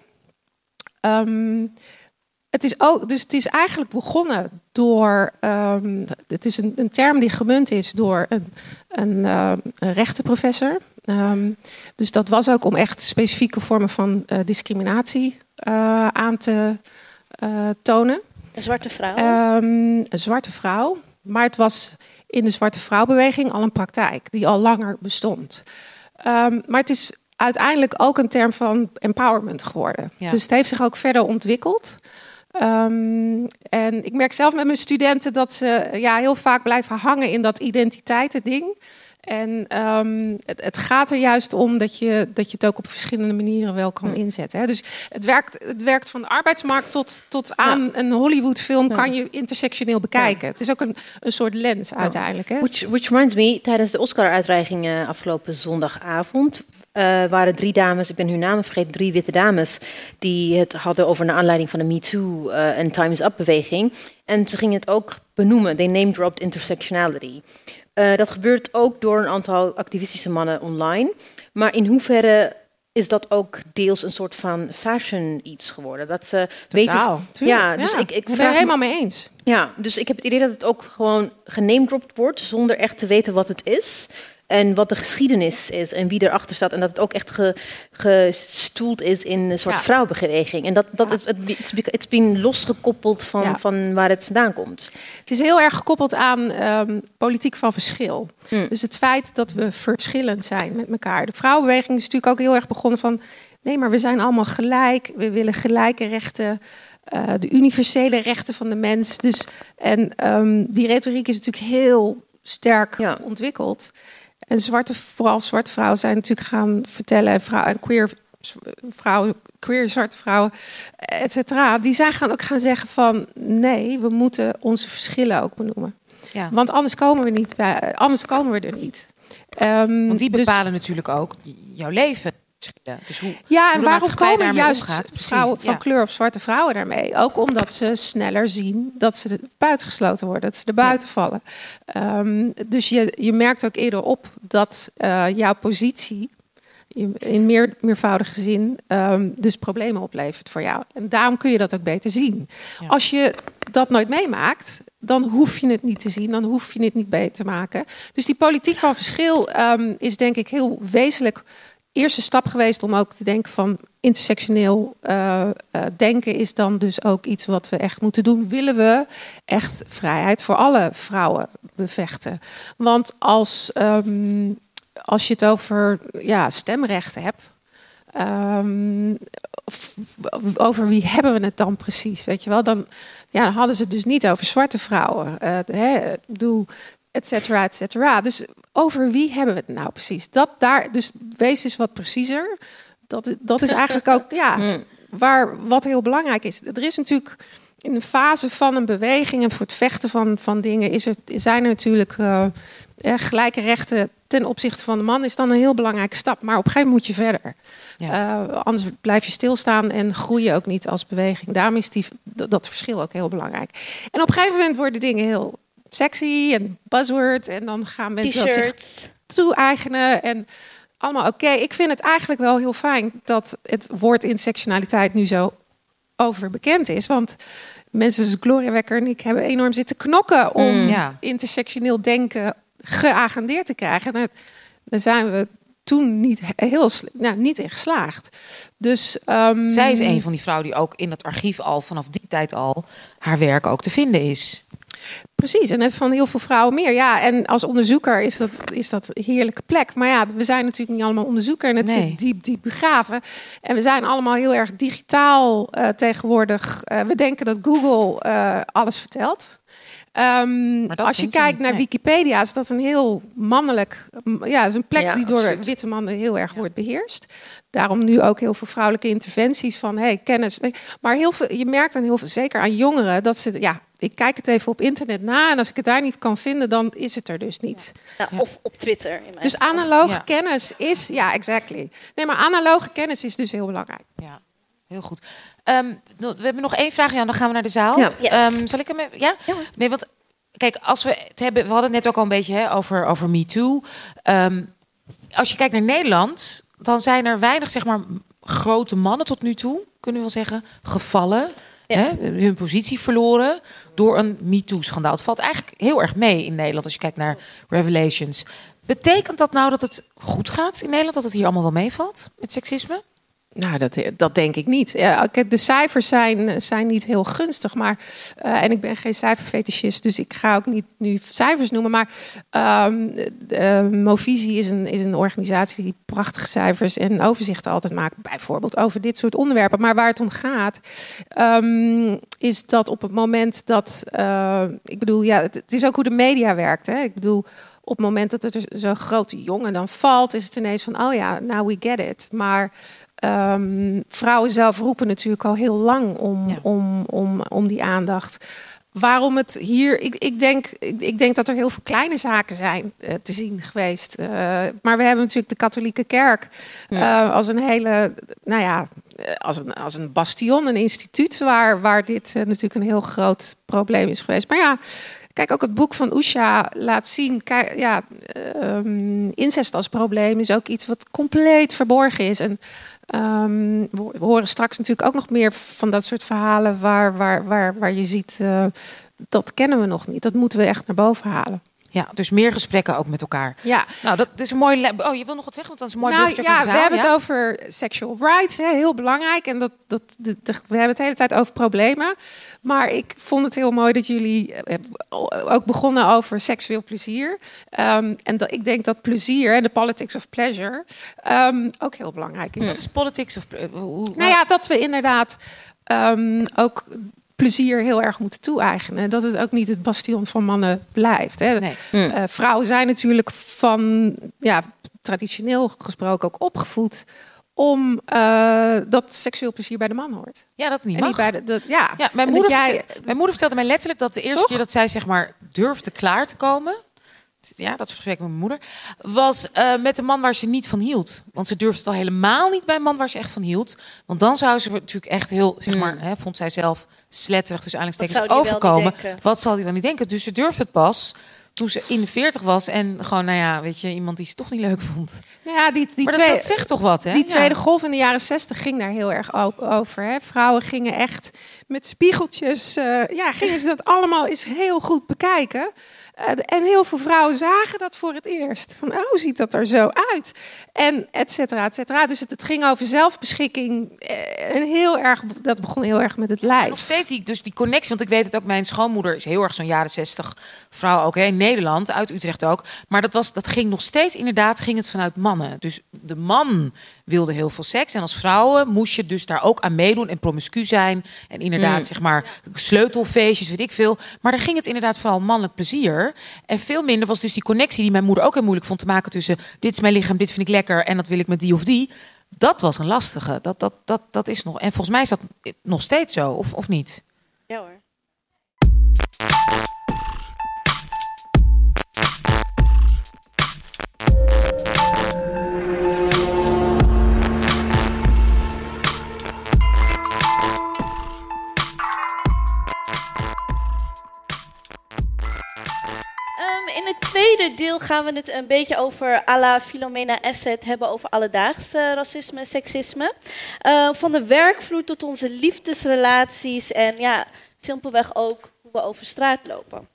Ehm, het is ook, dus het is eigenlijk begonnen door. ehm, het is een, een term die gemunt is door een, een, een rechtenprofessor. Ehm, dus dat was ook om echt specifieke vormen van eh, discriminatie eh, aan te eh, tonen. Een zwarte vrouw. Ehm, een zwarte vrouw. Maar het was in de zwarte vrouwbeweging al een praktijk die al langer bestond. Maar het is uiteindelijk ook een term van empowerment geworden. Ja. Dus het heeft zich ook verder ontwikkeld. Ehm, en ik merk zelf met mijn studenten dat ze ja, heel vaak blijven hangen in dat identiteiten-ding. En ehm, het, het gaat er juist om dat je, dat je het ook op verschillende manieren wel kan inzetten. Hè. Dus het werkt, het werkt van de arbeidsmarkt tot, tot aan een Hollywoodfilm kan je intersectioneel bekijken. Het is ook een, een soort lens uiteindelijk. Hè. Which, which reminds me, tijdens de Oscar-uitreiking eh, afgelopen zondagavond eh, waren drie dames, ik ben hun namen vergeten, drie witte dames, die het hadden over naar aanleiding van de Me Too eh, en Time is Up-beweging. En ze gingen het ook benoemen, they name-dropped intersectionality. Eh, dat gebeurt ook door een aantal activistische mannen online. Maar in hoeverre is dat ook deels een soort van fashion iets geworden? Dat ze weten. Tuurlijk. Ja, dus ik, ik ik ben me- helemaal mee eens. ja, dus ik heb het idee dat het ook gewoon genamedropt wordt zonder echt te weten wat het is. En wat de geschiedenis is en wie erachter staat. En dat het ook echt ge, gestoeld is in een soort Ja. vrouwenbeweging. En dat, dat het, het, it's been losgekoppeld van, Ja. van waar het vandaan komt. Het is heel erg gekoppeld aan ehm, politiek van verschil. Mm. Dus het feit dat we verschillend zijn met elkaar. De vrouwenbeweging is natuurlijk ook heel erg begonnen van... nee, maar we zijn allemaal gelijk. We willen gelijke rechten. eh, de universele rechten van de mens. Dus, en ehm, die retoriek is natuurlijk heel sterk ontwikkeld. En zwarte, vooral zwarte vrouwen zijn natuurlijk gaan vertellen... en, vrouw, en queer vrouwen, queer zwarte vrouwen, et cetera... die zijn gaan ook gaan zeggen van... nee, we moeten onze verschillen ook benoemen. Ja. Want anders komen we niet bij, anders komen we er niet. Ehm, Want die dus- bepalen natuurlijk ook jouw leven. Dus hoe, ja, en waarom komen juist omgaat, vrouwen van ja. kleur of zwarte vrouwen daarmee? Ook omdat ze sneller zien dat ze buitengesloten worden, dat ze er buiten vallen. Ehm, dus je, je merkt ook eerder op dat eh, jouw positie in meer, meervoudige zin ehm, dus problemen oplevert voor jou. En daarom kun je dat ook beter zien. Ja. Als je dat nooit meemaakt, dan hoef je het niet te zien, dan hoef je het niet beter te maken. Dus die politiek van verschil ehm, is denk ik heel wezenlijk eerste stap geweest om ook te denken van intersectioneel eh, eh, denken is dan dus ook iets wat we echt moeten doen. Willen we echt vrijheid voor alle vrouwen bevechten? Want als, ehm, als je het over ja, stemrechten hebt. ehm, over wie hebben we het dan precies? Weet je wel, dan, ja, hadden ze het dus niet over zwarte vrouwen. eh hè, bedoel, et cetera, et cetera. Dus over wie hebben we het nou precies? Dat daar, dus wees eens wat preciezer. Dat, dat is eigenlijk ook ja, waar, wat heel belangrijk is. Er is natuurlijk in de fase van een beweging en voor het vechten van, van dingen is er, zijn er natuurlijk eh, eh, gelijke rechten ten opzichte van de man is dan een heel belangrijke stap. Maar op een gegeven moment moet je verder. Ja. Eh, anders blijf je stilstaan en groei je ook niet als beweging. Daarom is die, dat, dat verschil ook heel belangrijk. En op een gegeven moment worden dingen heel sexy en buzzword. En dan gaan mensen dat zich toe-eigenen. En allemaal oké. Ik vind het eigenlijk wel heel fijn dat het woord intersectionaliteit nu zo overbekend is. Want mensen zoals Gloria Wekker en ik hebben enorm zitten knokken om Mm. Ja. intersectioneel denken geagendeerd te krijgen. En daar- zijn we toen niet heel nou, niet in geslaagd. Dus ehm, Zij is een van die vrouwen die ook in het archief al vanaf die tijd al haar werk ook te vinden is. Precies, en van heel veel vrouwen meer. Ja, en als onderzoeker is dat, is dat een heerlijke plek. Maar ja, we zijn natuurlijk niet allemaal onderzoeker en het Nee. zit diep, diep begraven. En we zijn allemaal heel erg digitaal eh, tegenwoordig. Eh, we denken dat Google eh, alles vertelt. Ehm, als je kijkt niet, naar nee. Wikipedia, is dat een heel mannelijk. Ja, is een plek Ja, die door absoluut. witte mannen heel erg wordt beheerst. Daarom nu ook heel veel vrouwelijke interventies van hey, kennis. Maar heel veel, je merkt dan heel veel, zeker aan jongeren, dat ze ja. Ik kijk het even op internet na en als ik het daar niet kan vinden, dan is het er dus niet. Ja. Of op Twitter. In mijn Dus analoge Ja. kennis is, ja, exactly. Nee, maar analoge kennis is dus heel belangrijk. Ja, heel goed. Ehm, we hebben nog één vraag, Jan. Dan gaan we naar de zaal. Ja. Yes. Ehm, zal ik hem even... Ja? Nee, want kijk, als we het hebben... We hadden het net ook al een beetje hè, over, over MeToo. Ehm, als je kijkt naar Nederland... dan zijn er weinig, zeg maar, grote mannen tot nu toe... kunnen we wel zeggen, gevallen... Ja. Hè, hun positie verloren door een MeToo-schandaal. Het valt eigenlijk heel erg mee in Nederland als je kijkt naar Revelations. Betekent dat nou dat het goed gaat in Nederland? Dat het hier allemaal wel meevalt met seksisme? Nou, dat, dat denk ik niet. De cijfers zijn, zijn niet heel gunstig. Maar, eh, en ik ben geen cijferfetischist, dus ik ga ook niet nu cijfers noemen. Maar eh, Movisie is een, is een organisatie die prachtige cijfers en overzichten altijd maakt. Bijvoorbeeld over dit soort onderwerpen. Maar waar het om gaat, ehm, is dat op het moment dat... eh, ik bedoel, ja, het, het is ook hoe de media werkt. Hè? Ik bedoel, op het moment dat er zo'n grote jongen dan valt... is het ineens van, oh ja, now we get it. Maar... Ehm, vrouwen zelf roepen natuurlijk al heel lang om, Ja. om, om, om die aandacht. Waarom het hier. Ik, ik, denk, ik, ik denk dat er heel veel kleine zaken zijn eh, te zien geweest. Eh, maar we hebben natuurlijk de katholieke kerk eh, als een hele. Nou ja, als een, als een bastion, een instituut waar, waar dit natuurlijk een heel groot probleem is geweest. Maar ja. Kijk, ook het boek van Usha laat zien. Kijk, ja, ehm, incest als probleem is ook iets wat compleet verborgen is. En Ehm, we horen straks natuurlijk ook nog meer van dat soort verhalen waar, waar, waar, waar je ziet, eh, dat kennen we nog niet. Dat moeten we echt naar boven halen. Ja, dus meer gesprekken ook met elkaar. Ja, Nou, dat is een mooi. Oh, je wil nog wat zeggen? Want dat is een mooi nou, ja, we hebben ja? het over sexual rights, hè, heel belangrijk. En dat, dat, we hebben het de hele tijd over problemen. Maar ik vond het heel mooi dat jullie eh, ook begonnen over seksueel plezier. Ehm, en dat, ik denk dat plezier en de politics of pleasure ehm, ook heel belangrijk is. Wat is politics of hoe? Nou ja, dat we inderdaad ehm, ook plezier heel erg moeten toe-eigenen. Dat het ook niet het bastion van mannen blijft. Hè. Nee. Eh, vrouwen zijn natuurlijk van, ja, traditioneel gesproken ook opgevoed om eh, dat seksueel plezier bij de man hoort. Ja, dat het niet En mag. niet bij de, dat, ja. Ja, mijn En moeder, dat jij- vertel- mijn moeder vertelde mij letterlijk dat de eerste Toch? keer dat zij zeg maar durfde klaar te komen. Ja, dat gesprek met mijn moeder. Was eh, met een man waar ze niet van hield. Want ze durfde het al helemaal niet bij een man waar ze echt van hield. Want dan zou ze natuurlijk echt heel, zeg maar, hè, vond zij zelf sletterig, dus wel niet overkomen. Wat zal hij wel niet denken? Dus ze durfde het pas toen ze in de 40 was. En gewoon, nou ja, weet je, iemand die ze toch niet leuk vond. Nou ja, die, die maar dat, twee, dat zegt toch wat, hè? Die Ja. tweede golf in de jaren zestig ging daar heel erg over. Hè. Vrouwen gingen echt met spiegeltjes, eh, ja, gingen ze dat allemaal eens heel goed bekijken. Eh, en heel veel vrouwen zagen dat voor het eerst. Van, oh, ziet dat er zo uit? En et cetera, et cetera. Dus het, het ging over zelfbeschikking. eh, En heel erg, dat begon heel erg met het nog lijf. steeds die, dus die connectie. Want ik weet het ook, mijn schoonmoeder is heel erg zo'n jaren 60 vrouw ook. Hè, in Nederland, uit Utrecht ook. Maar dat, was, dat ging nog steeds, inderdaad, ging het vanuit mannen. Dus de man wilde heel veel seks. En als vrouwen moest je dus daar ook aan meedoen en promiscu zijn. En inderdaad, zeg maar, sleutelfeestjes, weet ik veel. Maar dan ging het inderdaad vooral mannelijk plezier. En veel minder was dus die connectie die mijn moeder ook heel moeilijk vond te maken tussen dit is mijn lichaam, dit vind ik lekker en dat wil ik met die of die. Dat was een lastige. Dat, dat, dat, dat is nog. En volgens mij is dat nog steeds zo, of, of niet? Ja hoor. Tweede deel gaan we het een beetje over à la Philomena Asset hebben over alledaags eh, racisme seksisme. Eh, van de werkvloer tot onze liefdesrelaties en ja, simpelweg ook hoe we over straat lopen.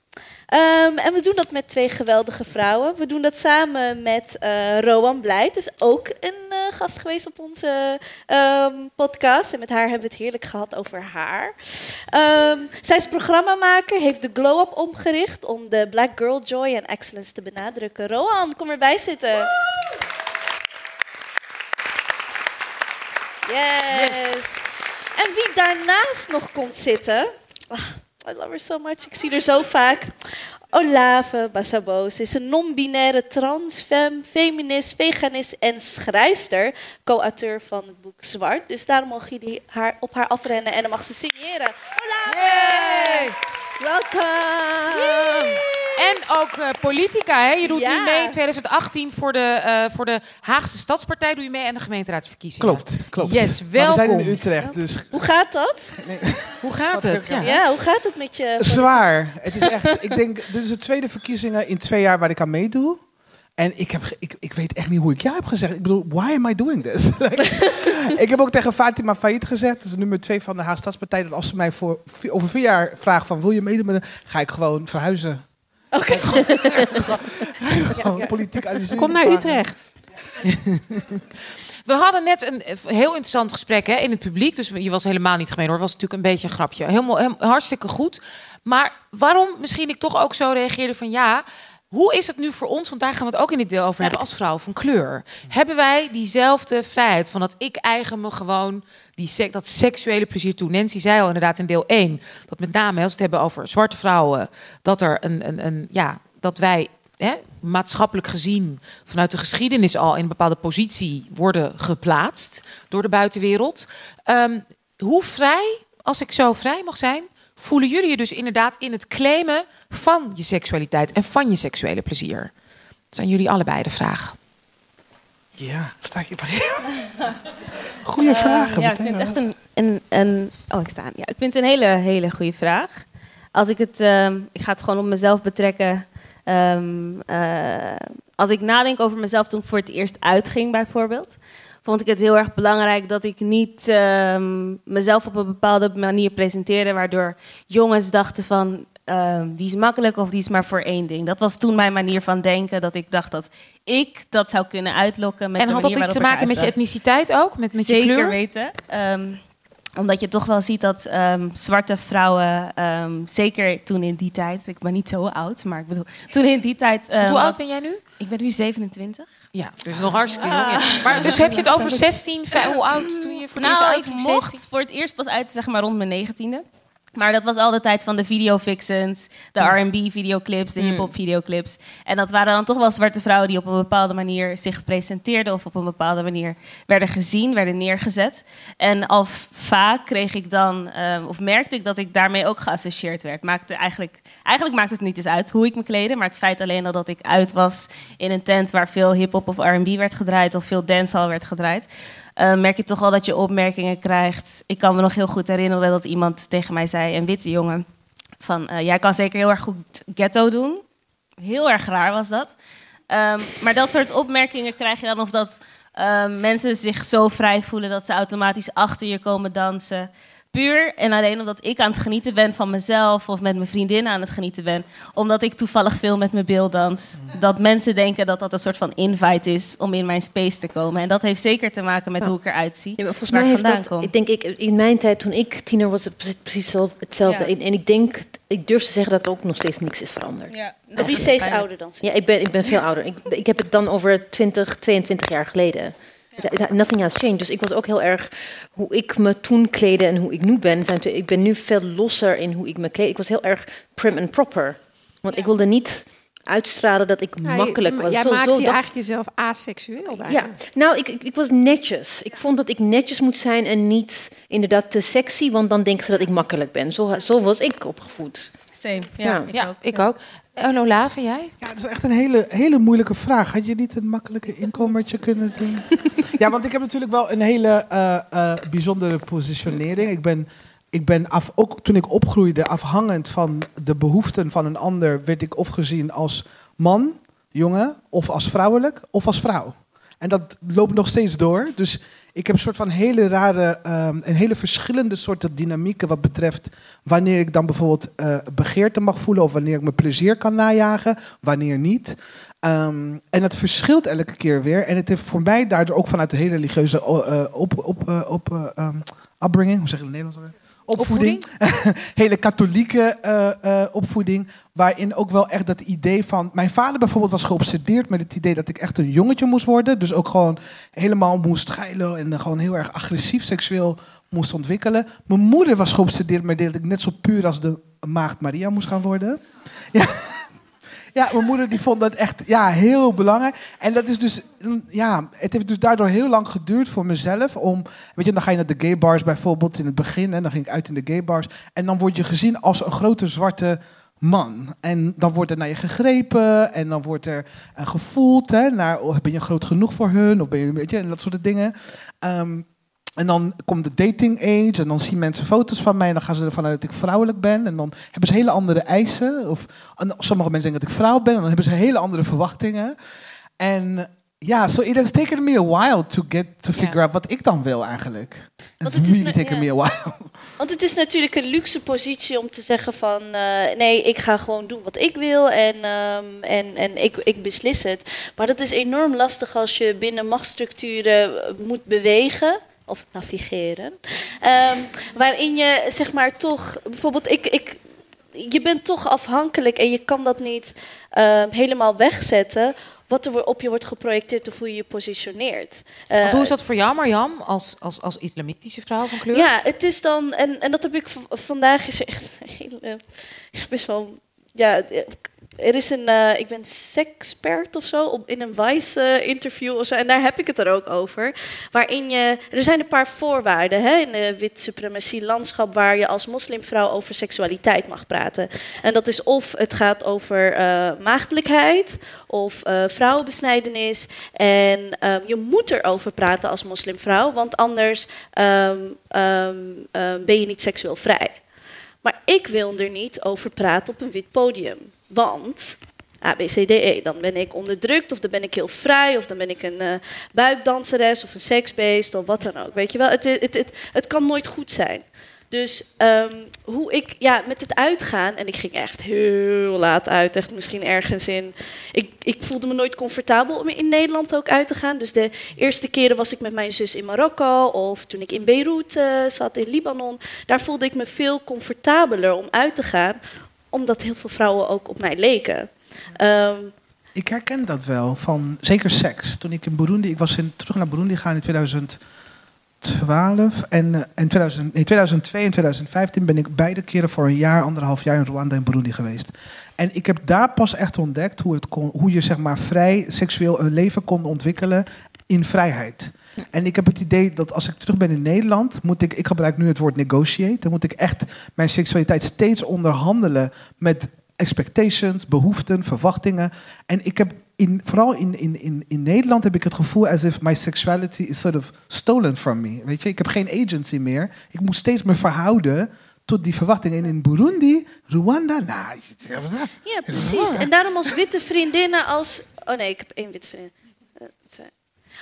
Ehm, en we doen dat met twee geweldige vrouwen. We doen dat samen met eh Rowan Blijt. is ook een eh, gast geweest op onze ehm, podcast. En met haar hebben we het heerlijk gehad over haar. Ehm, zij is programmamaker, heeft de Glow Up omgericht om de Black Girl Joy en Excellence te benadrukken. Rowan, kom erbij zitten. Yes. En wie daarnaast nog komt zitten. ah, I love her so much. Ik zie haar zo vaak. Olave Bassabos is een non-binaire transfem, feminist, veganist en schrijfster. Co-auteur van het boek Zwart. Dus daarom mag jullie haar op haar afrennen en dan mag ze signeren. Olave! Welcome! En ook eh, politica, hè? Je doet Ja. nu mee in 2018 voor de, eh, voor de Haagse Stadspartij. Doe je mee aan de gemeenteraadsverkiezingen. Klopt, klopt. Yes, Maar we zijn welkom. in Utrecht, dus Hoe gaat dat? Hoe gaat het? Ja. Ja, hoe gaat het met je? zwaar. Het is echt, ik denk, dit is de tweede verkiezingen in twee jaar waar ik aan meedoe. En ik, heb, ik, ik weet echt niet hoe ik ja heb gezegd. Ik bedoel, why am I doing this? Like, ik heb ook tegen Fatima Faillit gezegd, dat is nummer twee van de Haag Stadspartij, dat als ze mij voor, over vier jaar vraagt van wil je meedoen, ga ik gewoon verhuizen. Oké. Gewoon politiek analyseren. Kom naar Utrecht. We hadden net een eh, heel interessant gesprek hè, in het publiek. Dus je was helemaal niet gemeen hoor. Het was natuurlijk een beetje een grapje. Helemaal, hartstikke goed. Maar waarom misschien ik toch ook zo reageerde van ja... Hoe is het nu voor ons, want daar gaan we het ook in dit deel over hebben, als vrouw van kleur? Hebben wij diezelfde vrijheid van dat ik eigen me gewoon die sek- dat seksuele plezier toe? Nancy zei al inderdaad in deel 1, dat met name als we het hebben over zwarte vrouwen, dat er een, een, een ja, dat wij hè, maatschappelijk gezien vanuit de geschiedenis al in een bepaalde positie worden geplaatst door de buitenwereld. Ehm, hoe vrij, als ik zo vrij mag zijn, voelen jullie je dus inderdaad in het claimen van je seksualiteit en van je seksuele plezier? Dat zijn jullie allebei de vraag. Ja, sta ik hier Goeie vragen. ja, ik vind echt een, een, een... Oh, ik sta aan. Ja, ik vind het een hele, hele goede vraag. Als ik het... ehm, ik ga het gewoon op mezelf betrekken. Ehm, eh, als ik nadenk over mezelf toen ik voor het eerst uitging, bijvoorbeeld... vond ik het heel erg belangrijk dat ik niet ehm, mezelf op een bepaalde manier presenteerde... waardoor jongens dachten van... ehm, die is makkelijk of die is maar voor één ding. Dat was toen mijn manier van denken. Dat ik dacht dat ik dat zou kunnen uitlokken. Met en de had dat iets te maken met je etniciteit ook? Met, met Zeker je kleur? weten. Ehm, omdat je toch wel ziet dat zwarte vrouwen, zeker toen in die tijd, ik ben niet zo oud, maar ik bedoel, toen in die tijd. Hoe oud ben jij nu? Ik ben nu 27. Ja, dus nog hartstikke jong. ja. Maar dus heb je het over 16, vijf- hoe oud toen je voor het eerst Nou, ik uitging? mocht 17? voor het eerst pas uit, zeg maar, rond mijn negentiende. Maar dat was al de tijd van de videofixens, de Hmm. R&B-videoclips, de hip-hop videoclips. En dat waren dan toch wel zwarte vrouwen die op een bepaalde manier zich presenteerden of op een bepaalde manier werden gezien, werden neergezet. En al vaak kreeg ik dan, ehm, of merkte ik dat ik daarmee ook geassocieerd werd. Maakte eigenlijk, eigenlijk maakt het niet eens uit hoe ik me kleedde, maar het feit alleen al dat ik uit was in een tent waar veel hip-hop of R&B werd gedraaid of veel dancehall werd gedraaid. Eh, merk je toch al dat je opmerkingen krijgt. Ik kan me nog heel goed herinneren dat iemand tegen mij zei, een witte jongen, van eh, jij kan zeker heel erg goed ghetto doen. Heel erg raar was dat. Ehm, maar dat soort opmerkingen krijg je dan of dat ehm, mensen zich zo vrij voelen dat ze automatisch achter je komen dansen. Puur en alleen omdat ik aan het genieten ben van mezelf of met mijn vriendinnen aan het genieten ben. Omdat ik toevallig veel met mijn beeld dans. Dat mensen denken dat dat een soort van invite is om in mijn space te komen. En dat heeft zeker te maken met Ja. hoe ik eruit zie. Ja, maar volgens waar mij ik heeft vandaan dat, kom. ik denk ik, in mijn tijd toen ik tiener was, het precies, precies zelf- hetzelfde. Ja. En, en ik denk, ik durf te zeggen dat er ook nog steeds niks is veranderd. Ja, Wie is steeds ouder dan ze? ik, ben, ik ben veel ouder. Ik, ik heb het dan over 20, 22 jaar geleden. Nothing has changed. Dus ik was ook heel erg hoe ik me toen kleedde en hoe ik nu ben. Ik ben nu veel losser in hoe ik me kleed. Ik was heel erg prim en proper. Want ik wilde niet uitstralen dat ik makkelijk was. Jij Zo- maakt zo je eigenlijk jezelf aseksueel bijna. ja, nou, ik, ik, ik was netjes. Ik vond dat ik netjes moet zijn en niet inderdaad te sexy, want dan denken ze dat ik makkelijk ben. Zo, zo was ik opgevoed. Same. Ja, Ja. ik Ja, ook. ik ook. En Olave, jij? Ja, dat is echt een hele, hele moeilijke vraag. Had je niet een makkelijke inkomertje kunnen doen? ja, want ik heb natuurlijk wel een hele eh, eh, bijzondere positionering. Ik ben, ik ben af, ook toen ik opgroeide, afhangend van de behoeften van een ander, werd ik of gezien als man, jongen, of als vrouwelijk, of als vrouw. En dat loopt nog steeds door. Dus ik heb een soort van hele rare, ehm, een hele verschillende soorten dynamieken wat betreft wanneer ik dan bijvoorbeeld eh, begeerte mag voelen of wanneer ik mijn plezier kan najagen, wanneer niet. Ehm, en het verschilt elke keer weer. En het heeft voor mij daardoor ook vanuit de hele religieuze eh, op, op, eh, op, eh, ehm, upbringing, hoe zeg je het in het Nederlands opvoeding. hele katholieke eh, eh, opvoeding. Waarin ook wel echt dat idee van. Mijn vader bijvoorbeeld was geobsedeerd met het idee dat ik echt een jongetje moest worden. Dus ook gewoon helemaal moest schijlen en gewoon heel erg agressief seksueel moest ontwikkelen. Mijn moeder was geobsedeerd met dat ik net zo puur als de maagd Maria moest gaan worden. Ja. Ja, mijn moeder die vond dat echt ja, heel belangrijk. En dat is dus, ja, het heeft dus daardoor heel lang geduurd voor mezelf om, weet je, dan ga je naar de gay bars bijvoorbeeld in het begin en dan ging ik uit in de gay bars en dan word je gezien als een grote zwarte man. En dan wordt er naar je gegrepen en dan wordt er uh, gevoeld, hè, naar, oh, ben je groot genoeg voor hun of ben je, weet je, en dat soort dingen. Um, en dan komt de dating age en dan zien mensen foto's van mij en dan gaan ze ervan uit dat ik vrouwelijk ben. En dan hebben ze hele andere eisen. Of sommige mensen denken dat ik vrouw ben en dan hebben ze hele andere verwachtingen. En ja, so it has taken me a while to get to figure out wat ik dan wil eigenlijk. Want het is taken me a while. Want het is natuurlijk een luxe positie om te zeggen van uh, nee, ik ga gewoon doen wat ik wil en, um, en, en ik, ik beslis het. Maar dat is enorm lastig als je binnen machtsstructuren moet bewegen of navigeren. Um, waarin je zeg maar toch, bijvoorbeeld, ik, ik, je bent toch afhankelijk en je kan dat niet um, helemaal wegzetten. Wat er op je wordt geprojecteerd of hoe je je positioneert. Uh, Want hoe is dat voor jou, Marjam, als, als, als islamitische vrouw van kleur? Ja, het is dan, en, en dat heb ik vandaag is echt heel, uh, best wel ja, er is een, uh, ik ben sexpert of zo, op, in een Vice-interview uh, of zo. En daar heb ik het er ook over. Waarin je, er zijn een paar voorwaarden hè, in de wit suprematie-landschap... waar je als moslimvrouw over seksualiteit mag praten. En dat is of het gaat over uh, maagdelijkheid of vrouwenbesnijdenis. En um, je moet erover praten als moslimvrouw, want anders um, um, ben je niet seksueel vrij. Maar ik wil er niet over praten op een wit podium. Want A, B, C, D, E. Dan ben ik onderdrukt, of dan ben ik heel vrij, of dan ben ik een uh, buikdanseres of een seksbeest of wat dan ook. Weet je wel, het, het, het, het kan nooit goed zijn. Dus um, hoe ik, ja, met het uitgaan, en ik ging echt heel laat uit, echt misschien ergens in. Ik, ik voelde me nooit comfortabel om in Nederland ook uit te gaan. Dus de eerste keren was ik met mijn zus in Marokko, of toen ik in Beirut uh, zat, in Libanon. Daar voelde ik me veel comfortabeler om uit te gaan, omdat heel veel vrouwen ook op mij leken. Um, ik herken dat wel, van zeker seks. Toen ik in Burundi, ik was in, terug naar Burundi gegaan in 2012 en, uh, en 2000, nee, 2002 en 2015 ben ik beide keren voor een jaar, anderhalf jaar in Rwanda en Burundi geweest. En ik heb daar pas echt ontdekt hoe, het kon, hoe je zeg maar vrij seksueel een leven kon ontwikkelen in vrijheid. En ik heb het idee dat als ik terug ben in Nederland, moet ik, ik gebruik nu het woord negotiate, dan moet ik echt mijn seksualiteit steeds onderhandelen met expectations, behoeften, verwachtingen. En ik heb in, vooral in, in, in, in Nederland heb ik het gevoel as if my sexuality is sort of stolen from me. Weet je, ik heb geen agency meer. Ik moet steeds me verhouden tot die verwachtingen. En in Burundi, Rwanda, nou... Ja, precies. En daarom als witte vriendinnen als... Oh nee, ik heb één witte vriendin.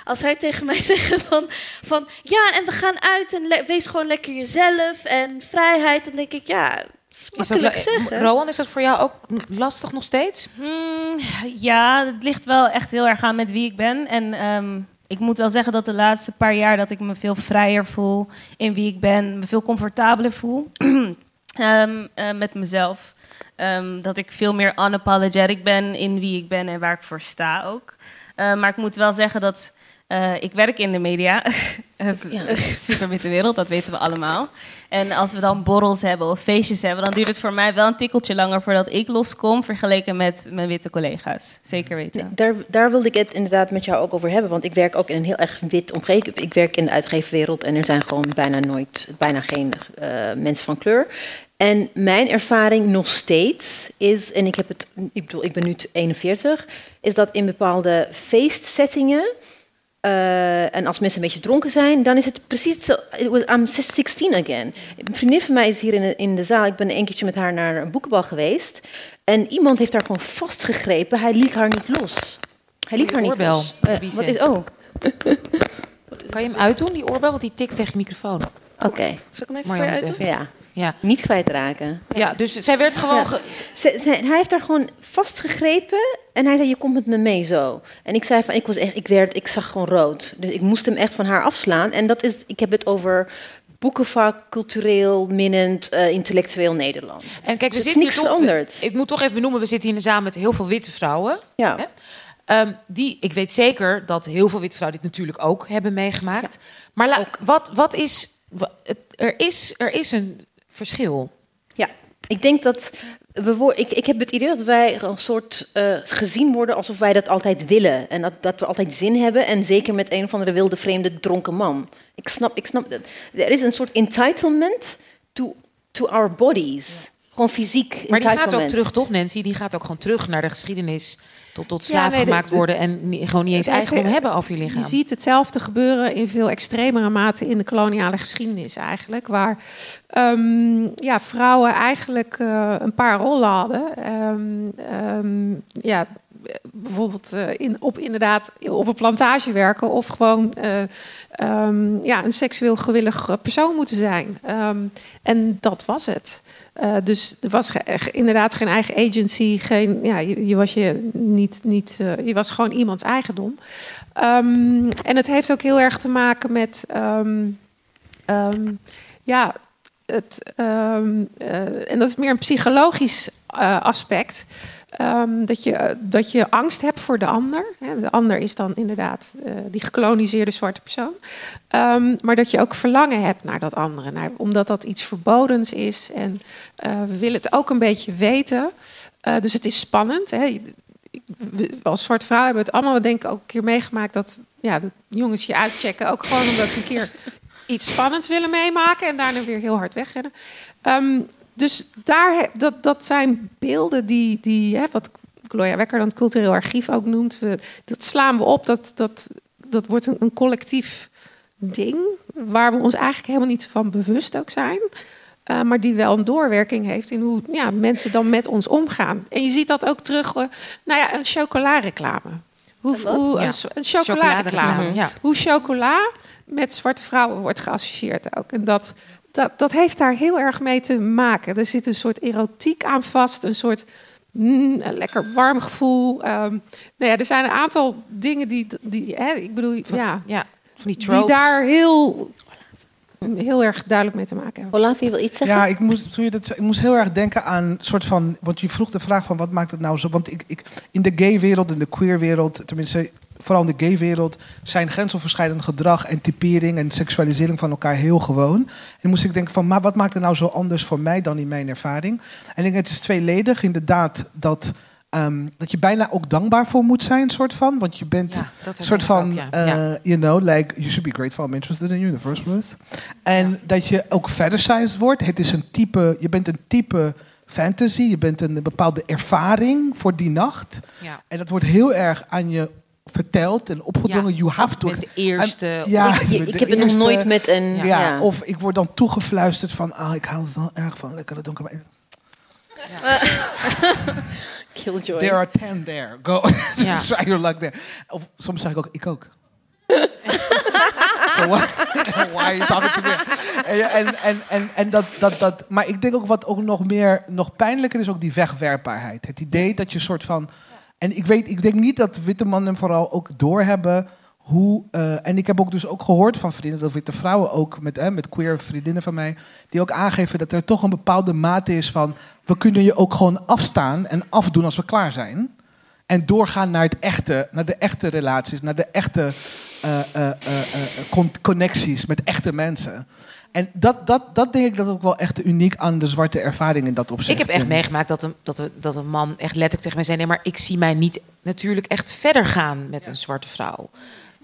Als hij tegen mij zegt van, van ja, en we gaan uit en wees gewoon lekker jezelf en vrijheid, dan denk ik ja. Is dat zeggen. Rowan, is dat voor jou ook lastig nog steeds? Hmm, ja, het ligt wel echt heel erg aan met wie ik ben. En um, ik moet wel zeggen dat de laatste paar jaar dat ik me veel vrijer voel in wie ik ben, me veel comfortabeler voel um, uh, met mezelf. Um, dat ik veel meer unapologetic ben in wie ik ben en waar ik voor sta ook. Uh, maar ik moet wel zeggen dat uh, ik werk in de media. het is een super witte wereld, dat weten we allemaal. En als we dan borrels hebben of feestjes hebben, dan duurt het voor mij wel een tikkeltje langer voordat ik loskom, vergeleken met mijn witte collega's. Zeker weten. Daar, daar wilde ik het inderdaad met jou ook over hebben, want ik werk ook in een heel erg wit omgeving. Ik werk in de uitgeefwereld en er zijn gewoon bijna nooit, bijna geen uh, mensen van kleur. En mijn ervaring nog steeds is, en ik heb het, ik bedoel, ik ben nu 41, is dat in bepaalde feestsettingen uh, en als mensen een beetje dronken zijn, dan is het precies zo. I'm 16 again. Een vriendin van mij is hier in de, in de zaal. Ik ben een keertje met haar naar een boekenbal geweest. En iemand heeft haar gewoon vastgegrepen. Hij liet haar niet los. Hij liet die haar niet oorbel. los. Uh, wat is, oh. kan je hem uitdoen, die oorbel? Want die tikt tegen je microfoon. Oké. Okay. Zal ik hem even voor je uitdoen? Ja. Ja. Niet kwijtraken. Ja, dus zij werd gewoon. Ja. Ze, ze, hij heeft haar gewoon vastgegrepen en hij zei: Je komt met me mee zo. En ik zei: van, ik, was echt, ik, werd, ik zag gewoon rood. Dus ik moest hem echt van haar afslaan. En dat is, ik heb het over boekenvak, cultureel, minnend, eh, intellectueel Nederland. En kijk, we Dus zitten hier niks veranderd. Ik moet toch even benoemen, we zitten hier in een zaal met heel veel witte vrouwen. Ja. Hè? Ehm, die, ik weet zeker dat heel veel witte vrouwen dit natuurlijk ook hebben meegemaakt. Maar la- wat, wat is, er is, er is een verschil. Ja, ik denk dat we. Ik, ik heb het idee dat wij een soort eh, gezien worden alsof wij dat altijd willen. En dat, dat we altijd zin hebben. En zeker met een of andere wilde, vreemde, dronken man. Ik snap, ik snap dat. Er is een soort entitlement to, to our bodies. Gewoon fysiek Maar die gaat ook terug, toch Nancy? Die gaat ook gewoon terug naar de geschiedenis. Tot, tot Ja, slaaf nee, gemaakt de- worden en ni- gewoon niet eens eigendom hebben over je lichaam. Je ziet hetzelfde gebeuren in veel extremere mate in de koloniale geschiedenis eigenlijk. Waar ehm, ja, vrouwen eigenlijk eh, een paar rollen hadden. Ehm, ehm, ja, bijvoorbeeld eh, in, op, inderdaad op een plantage werken of gewoon eh, ehm, ja, een seksueel gewillig eh, persoon moeten zijn. Ehm, en dat was het. Dus er was inderdaad geen eigen agency, geen, ja, je, was je niet, niet je was gewoon iemands eigendom. Ehm, en het heeft ook heel erg te maken met, ja, het, ehm, eh, en dat is meer een psychologisch eh, aspect. Ehm, dat, je, dat je angst hebt voor de ander. De ander is dan inderdaad eh, die gekoloniseerde zwarte persoon. Ehm, maar dat je ook verlangen hebt naar dat andere. Naar, omdat dat iets verbodens is. En we willen het ook een beetje weten. Dus het is spannend. Hè. Als zwarte vrouw hebben we het allemaal denk ik ook een keer meegemaakt... dat, ja, dat jongens je uitchecken. Ook gewoon omdat ze een keer iets spannends willen meemaken... en daarna weer heel hard wegrennen. Ehm, dus daar, dat, dat zijn beelden die, die hè, wat Gloria Wekker dan het cultureel archief ook noemt. We, dat slaan we op, dat, dat, dat wordt een, een collectief ding... waar we ons eigenlijk helemaal niet van bewust ook zijn... Uh, maar die wel een doorwerking heeft in hoe ja, mensen dan met ons omgaan. En je ziet dat ook terug, uh, nou ja, een chocolareclame. Hoe, hoe, Ja. een, een chocolareclame. Ja. Hoe chocola met zwarte vrouwen wordt geassocieerd ook. En dat, dat, dat heeft daar heel erg mee te maken. Er zit een soort erotiek aan vast, een soort mm, een lekker warm gevoel. Um, nou ja, er zijn een aantal dingen die, die hè, ik bedoel, ja, ja, van die die daar heel, heel erg duidelijk mee te maken hebben. Olaf, je wil iets zeggen? Ja, ik moest, toen je dat, zei, ik moest heel erg denken aan een soort van. Want je vroeg de vraag van wat maakt het nou zo. Want ik, ik, in de gay-wereld, in de queer-wereld, tenminste vooral in de gay-wereld, zijn grensoverschrijdend gedrag en typering en seksualisering van elkaar heel gewoon. En moest ik denken van, maar wat maakt het nou zo anders voor mij dan in mijn ervaring? En ik denk, het is tweeledig. Inderdaad, dat. Um, dat je bijna ook dankbaar voor moet zijn, soort van. Want je bent Ja, soort van, ook, ja. uh, Ja. you know, like, you should be grateful I'm interested in you in the first place. En dat je ook fetishized wordt. Het is een type, je bent een type fantasy. Je bent een bepaalde ervaring voor die nacht. Ja. En dat wordt heel erg aan je verteld en opgedrongen. Ja, you have to. de eerste- En- ja, Ik- ik heb het nog nooit met een- Ja, ja. Of ik word dan toegefluisterd van, ah, ik hou er wel erg van, lekker donker. Killjoy. There are ten there. Go. Just try your luck there. Of soms zeg ik ook, ik ook. so what? Why are you talking to me? En, en, en, en, en dat, dat, dat, maar ik denk ook wat ook nog meer, nog pijnlijker is ook die wegwerpbaarheid. Het idee dat je soort van, en ik weet, ik denk niet dat witte mannen vooral ook doorhebben hoe, uh, en ik heb ook dus ook gehoord van vrienden, dat witte vrouwen ook met, eh, met queer vriendinnen van mij, die ook aangeven dat er toch een bepaalde mate is van, we kunnen je ook gewoon afstaan en afdoen als we klaar zijn. En doorgaan naar, het echte, naar de echte relaties, naar de echte uh, con connecties met echte mensen. En dat, dat, dat denk ik dat ook wel echt uniek aan de zwarte ervaring in dat opzicht. Ik heb echt meegemaakt dat een, dat, een, dat een man echt letterlijk tegen mij zei... nee, maar ik zie mij niet natuurlijk echt verder gaan met een zwarte vrouw.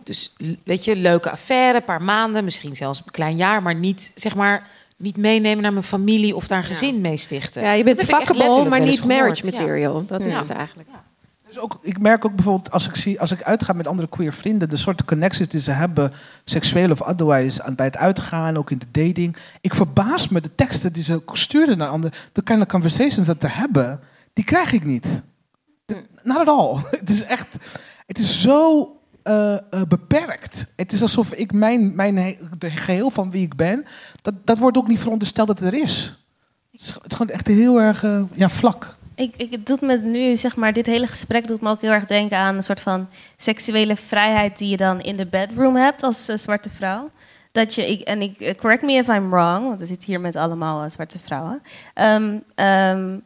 Dus weet je, leuke affaire, een paar maanden, misschien zelfs een klein jaar... maar niet, zeg maar, niet meenemen naar mijn familie of daar een gezin mee stichten. Ja, je bent fuckable, maar niet marriage. Ja. material. Dat is Ja. het eigenlijk. Dus ook, ik merk ook bijvoorbeeld als ik, zie, als ik uitga met andere queer vrienden, de soorten connecties die ze hebben, seksueel of otherwise, aan, bij het uitgaan, ook in de dating. Ik verbaas me de teksten die ze sturen naar anderen, de kind of conversations dat ze hebben, die krijg ik niet. Not at all. Het is echt, het is zo uh, uh, beperkt. Het is alsof ik mijn, mijn de geheel van wie ik ben, dat, dat wordt ook niet verondersteld dat het er is. Het is, gewoon echt heel erg uh, ja, vlak. Ik, ik, het doet me nu, zeg maar, dit hele gesprek doet me ook heel erg denken aan een soort van seksuele vrijheid die je dan in de bedroom hebt als eh, zwarte vrouw. dat je, ik, en ik, eh, correct me if I'm wrong, want we zitten hier met allemaal eh, zwarte vrouwen. Ehm, ehm,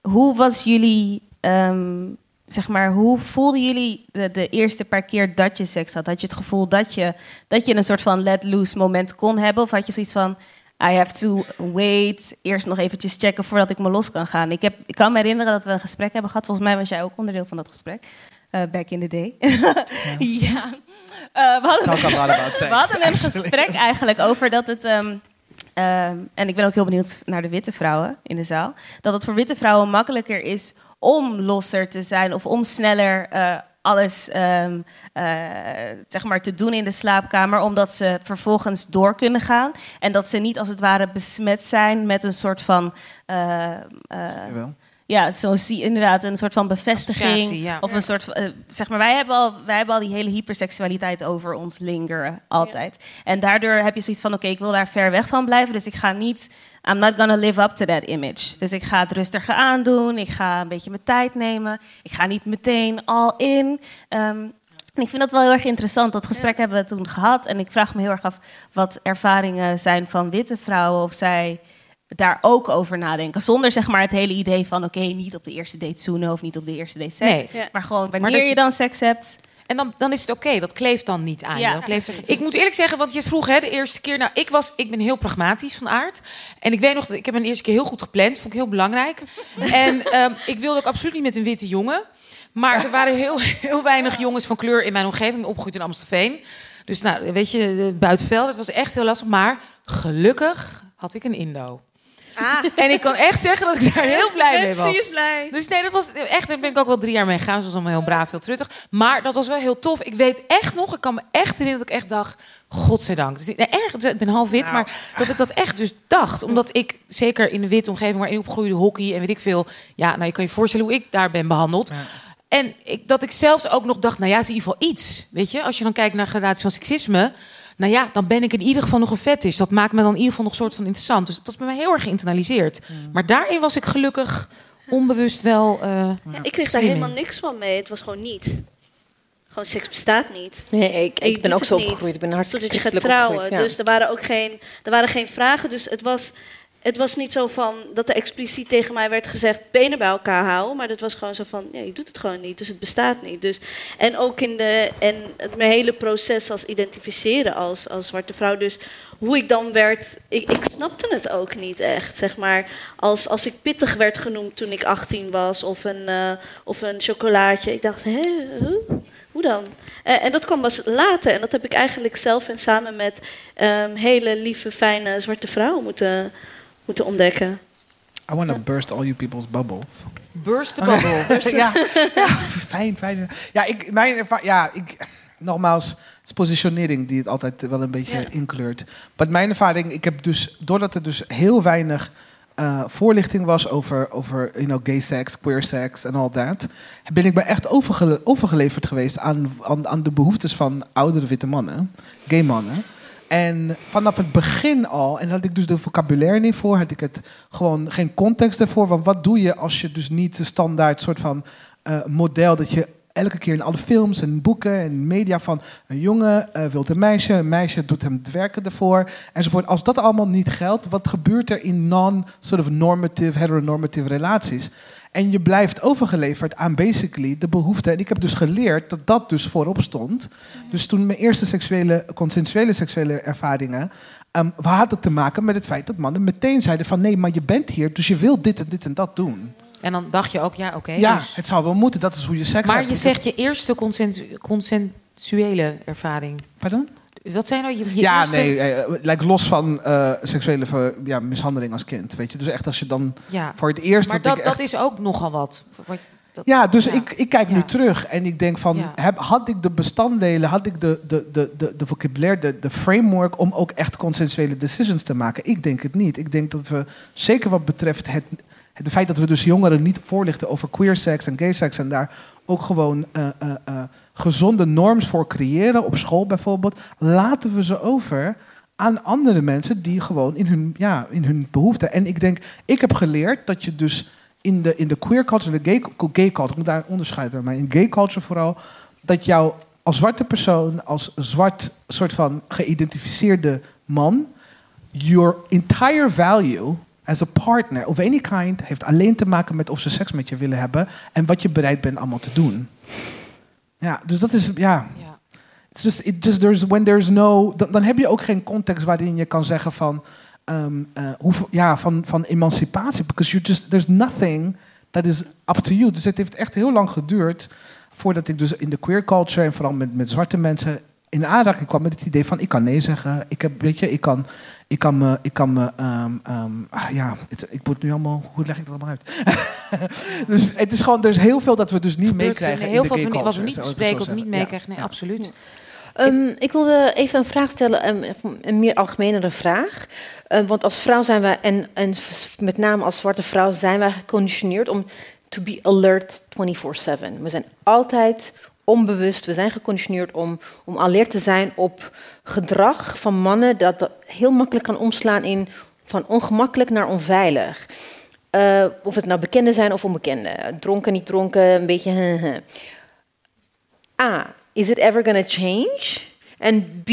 hoe was jullie, ehm, zeg maar, hoe voelden jullie de, de eerste paar keer dat je seks had? Had je het gevoel dat je, dat je een soort van let loose moment kon hebben? Of had je zoiets van, I have to wait, eerst nog eventjes checken voordat ik me los kan gaan? Ik, heb, ik kan me herinneren dat we een gesprek hebben gehad, volgens mij was jij ook onderdeel van dat gesprek. eh, back in the day. ja. Eh, we hadden, Talk about about sex, we hadden een actually. gesprek eigenlijk over dat het. ehm, ehm, en ik ben ook heel benieuwd naar de witte vrouwen in de zaal. Dat het voor witte vrouwen makkelijker is om losser te zijn of om sneller eh, alles ehm, eh, zeg maar te doen in de slaapkamer, omdat ze vervolgens door kunnen gaan en dat ze niet als het ware besmet zijn met een soort van eh, eh, Jawel. ja, zo zie inderdaad een soort van bevestiging. Ja. Of een soort van, zeg maar, wij hebben, al, wij hebben al die hele hyperseksualiteit over ons lingeren, altijd. En daardoor heb je zoiets van, oké, ik wil daar ver weg van blijven, dus ik ga niet, I'm not gonna live up to that image. Dus ik ga het rustiger aandoen, ik ga een beetje mijn tijd nemen, ik ga niet meteen all in. Ehm, en ik vind dat wel heel erg interessant. Dat gesprek hebben we toen gehad. En ik vraag me heel erg af wat ervaringen zijn van witte vrouwen. Of zij daar ook over nadenken. Zonder zeg maar het hele idee van... oké, niet op de eerste date zoenen of niet op de eerste date seks. Nee. Ja. Maar gewoon wanneer Maar dat je je- dan seks hebt... En dan, dan is het oké, dat kleeft dan niet aan Ja. je. Dat kleeft, ik moet eerlijk zeggen, want je vroeg hè, de eerste keer... Nou, ik, was, ik ben heel pragmatisch van aard. En ik weet nog, dat ik heb een eerste keer heel goed gepland. Vond ik heel belangrijk. en ehm, ik wilde ook absoluut niet met een witte jongen. Maar er waren heel, heel weinig jongens van kleur in mijn omgeving. Opgegroeid in Amstelveen. Dus nou, weet je, buitenveld. Het was echt heel lastig. Maar gelukkig had ik een Indo. Ah, En ik kan echt zeggen dat ik daar heel blij mee Betsy is was. blij. Dus nee, dat was echt. Daar ben ik ook wel drie jaar mee gegaan. Ze was allemaal heel braaf, heel truttig. Maar dat was wel heel tof. Ik weet echt nog, ik kan me echt herinneren dat ik echt dacht: Godzijdank. Dus, nee, erg, ik ben half wit, maar dat ik dat echt dus dacht. Omdat ik, zeker in de witte omgeving waarin ik opgroeide, hockey en weet ik veel. Ja, nou, je kan je voorstellen hoe ik daar ben behandeld. En ik, dat ik zelfs ook nog dacht: Nou ja, is in ieder geval iets. Weet je, als je dan kijkt naar gradatie van seksisme. Nou ja, dan ben ik in ieder geval nog een fetish. Dat maakt me dan in ieder geval nog soort van interessant. Dus dat was bij mij heel erg geïnternaliseerd. Maar daarin was ik gelukkig onbewust wel. eh, Ja, ik kreeg daar helemaal niks van mee. Het was gewoon niet. Gewoon seks bestaat niet. Nee, ik, ik ben ook zo opgegroeid. Ik ben hartstikke Totdat je gaat trouwen. ja. Dus er waren ook geen, er waren geen vragen. Dus het was, het was niet zo van dat er expliciet tegen mij werd gezegd: benen bij elkaar houden. Maar dat was gewoon zo van: ja, je doet het gewoon niet. Dus het bestaat niet. Dus, en ook in de, en het, mijn hele proces als identificeren als, als zwarte vrouw. Dus hoe ik dan werd, ik, ik snapte het ook niet echt. Zeg maar, als, als ik pittig werd genoemd toen ik 18 was, of een, eh, of een chocolaatje. Ik dacht, hè, hoe dan? Eh, en dat kwam pas later. En dat heb ik eigenlijk zelf en samen met ehm, hele lieve, fijne zwarte vrouwen moeten, moeten ontdekken. I want to burst all you people's bubbles. burst the bubble. ja, ja, fijn, fijn. Ja, ik, mijn erva- ja, ik, nogmaals, het is positionering die het altijd wel een beetje Ja. inkleurt. Maar mijn ervaring, ik heb dus, doordat er dus heel weinig eh, voorlichting was over, over you know, gay sex, queer sex en al dat, ben ik me echt overgele- overgeleverd geweest aan, aan, aan de behoeftes van oudere witte mannen, gay mannen. En vanaf het begin al, en had ik dus de vocabulaire niet voor, had ik het gewoon geen context ervoor. Want wat doe je als je dus niet de standaard soort van eh, model dat je elke keer in alle films en boeken en media van een jongen eh, wil een meisje, een meisje doet hem het werken ervoor enzovoort. Als dat allemaal niet geldt, wat gebeurt er in non-sort of normative, heteronormative relaties? En je blijft overgeleverd aan basically de behoefte. En ik heb dus geleerd dat dat dus voorop stond. Dus toen mijn eerste seksuele, consensuele seksuele ervaringen. Um, had het te maken met het feit dat mannen meteen zeiden van nee, maar je bent hier, dus je wilt dit en dit en dat doen. En dan dacht je ook, ja, oké. ja, dus- het zou wel moeten, dat is hoe je seks maar hebt. je zegt je eerste consensu- consensuele ervaring. Pardon? Wat zijn nou je, je Ja, eerste... nee, eh, lijkt los van eh, seksuele ver- ja, mishandeling als kind. Weet je, dus echt als je dan Ja, voor het eerst. maar dat, echt- dat is ook nogal wat. Wat- dat- Ja, dus ja. Ik, ik kijk nu terug en ik denk van, heb, had ik de bestanddelen, had ik de, de, de, de, de vocabulaire, de, de framework om ook echt consensuele decisions te maken? Ik denk het niet. Ik denk dat we, zeker wat betreft het, het feit dat we dus jongeren niet voorlichten over queer seks en gay seks en daar ook gewoon eh, eh, eh, gezonde norms voor creëren, op school bijvoorbeeld, laten we ze over aan andere mensen die gewoon in hun, ja, in hun behoeften. En ik denk, ik heb geleerd dat je dus in de, in de queer culture, de gay, culture, ik moet daar een onderscheid doen, maar in gay culture vooral, dat jou als zwarte persoon, als zwart soort van geïdentificeerde man, your entire value as a partner of any kind heeft alleen te maken met of ze seks met je willen hebben en wat je bereid bent allemaal te doen. Ja, dus dat is ja. Ja. It's just, it just there's when there's no, dan, dan heb je ook geen context waarin je kan zeggen van, ehm, eh, hoeveel- ja, van, van emancipatie. Because you just, there's nothing that is up to you. Dus het heeft echt heel lang geduurd voordat ik dus in de queer culture en vooral met, met zwarte mensen in aanraking kwam met het idee van ik kan nee zeggen. Ik heb, weet je, ik kan, ik kan me, ik kan me, ehm, ehm, ah, ja, het, ik moet nu allemaal, hoe leg ik dat allemaal uit? dus het is gewoon, er is heel veel dat we dus niet meekrijgen. in heel de veel gay wat we niet bespreken, wat we niet meekrijgen. Nee, Ja. absoluut. Ehm, ik wilde even een vraag stellen, een, een meer algemenere vraag. Want als vrouw zijn wij, en, en met name als zwarte vrouw, zijn wij geconditioneerd om to be alert 24-7. We zijn altijd onbewust, we zijn geconditioneerd om, om alert te zijn op gedrag van mannen dat, dat heel makkelijk kan omslaan in van ongemakkelijk naar onveilig. Eh, of het nou bekenden zijn of onbekenden. Dronken, niet dronken, een beetje... A, is it ever gonna change? En B,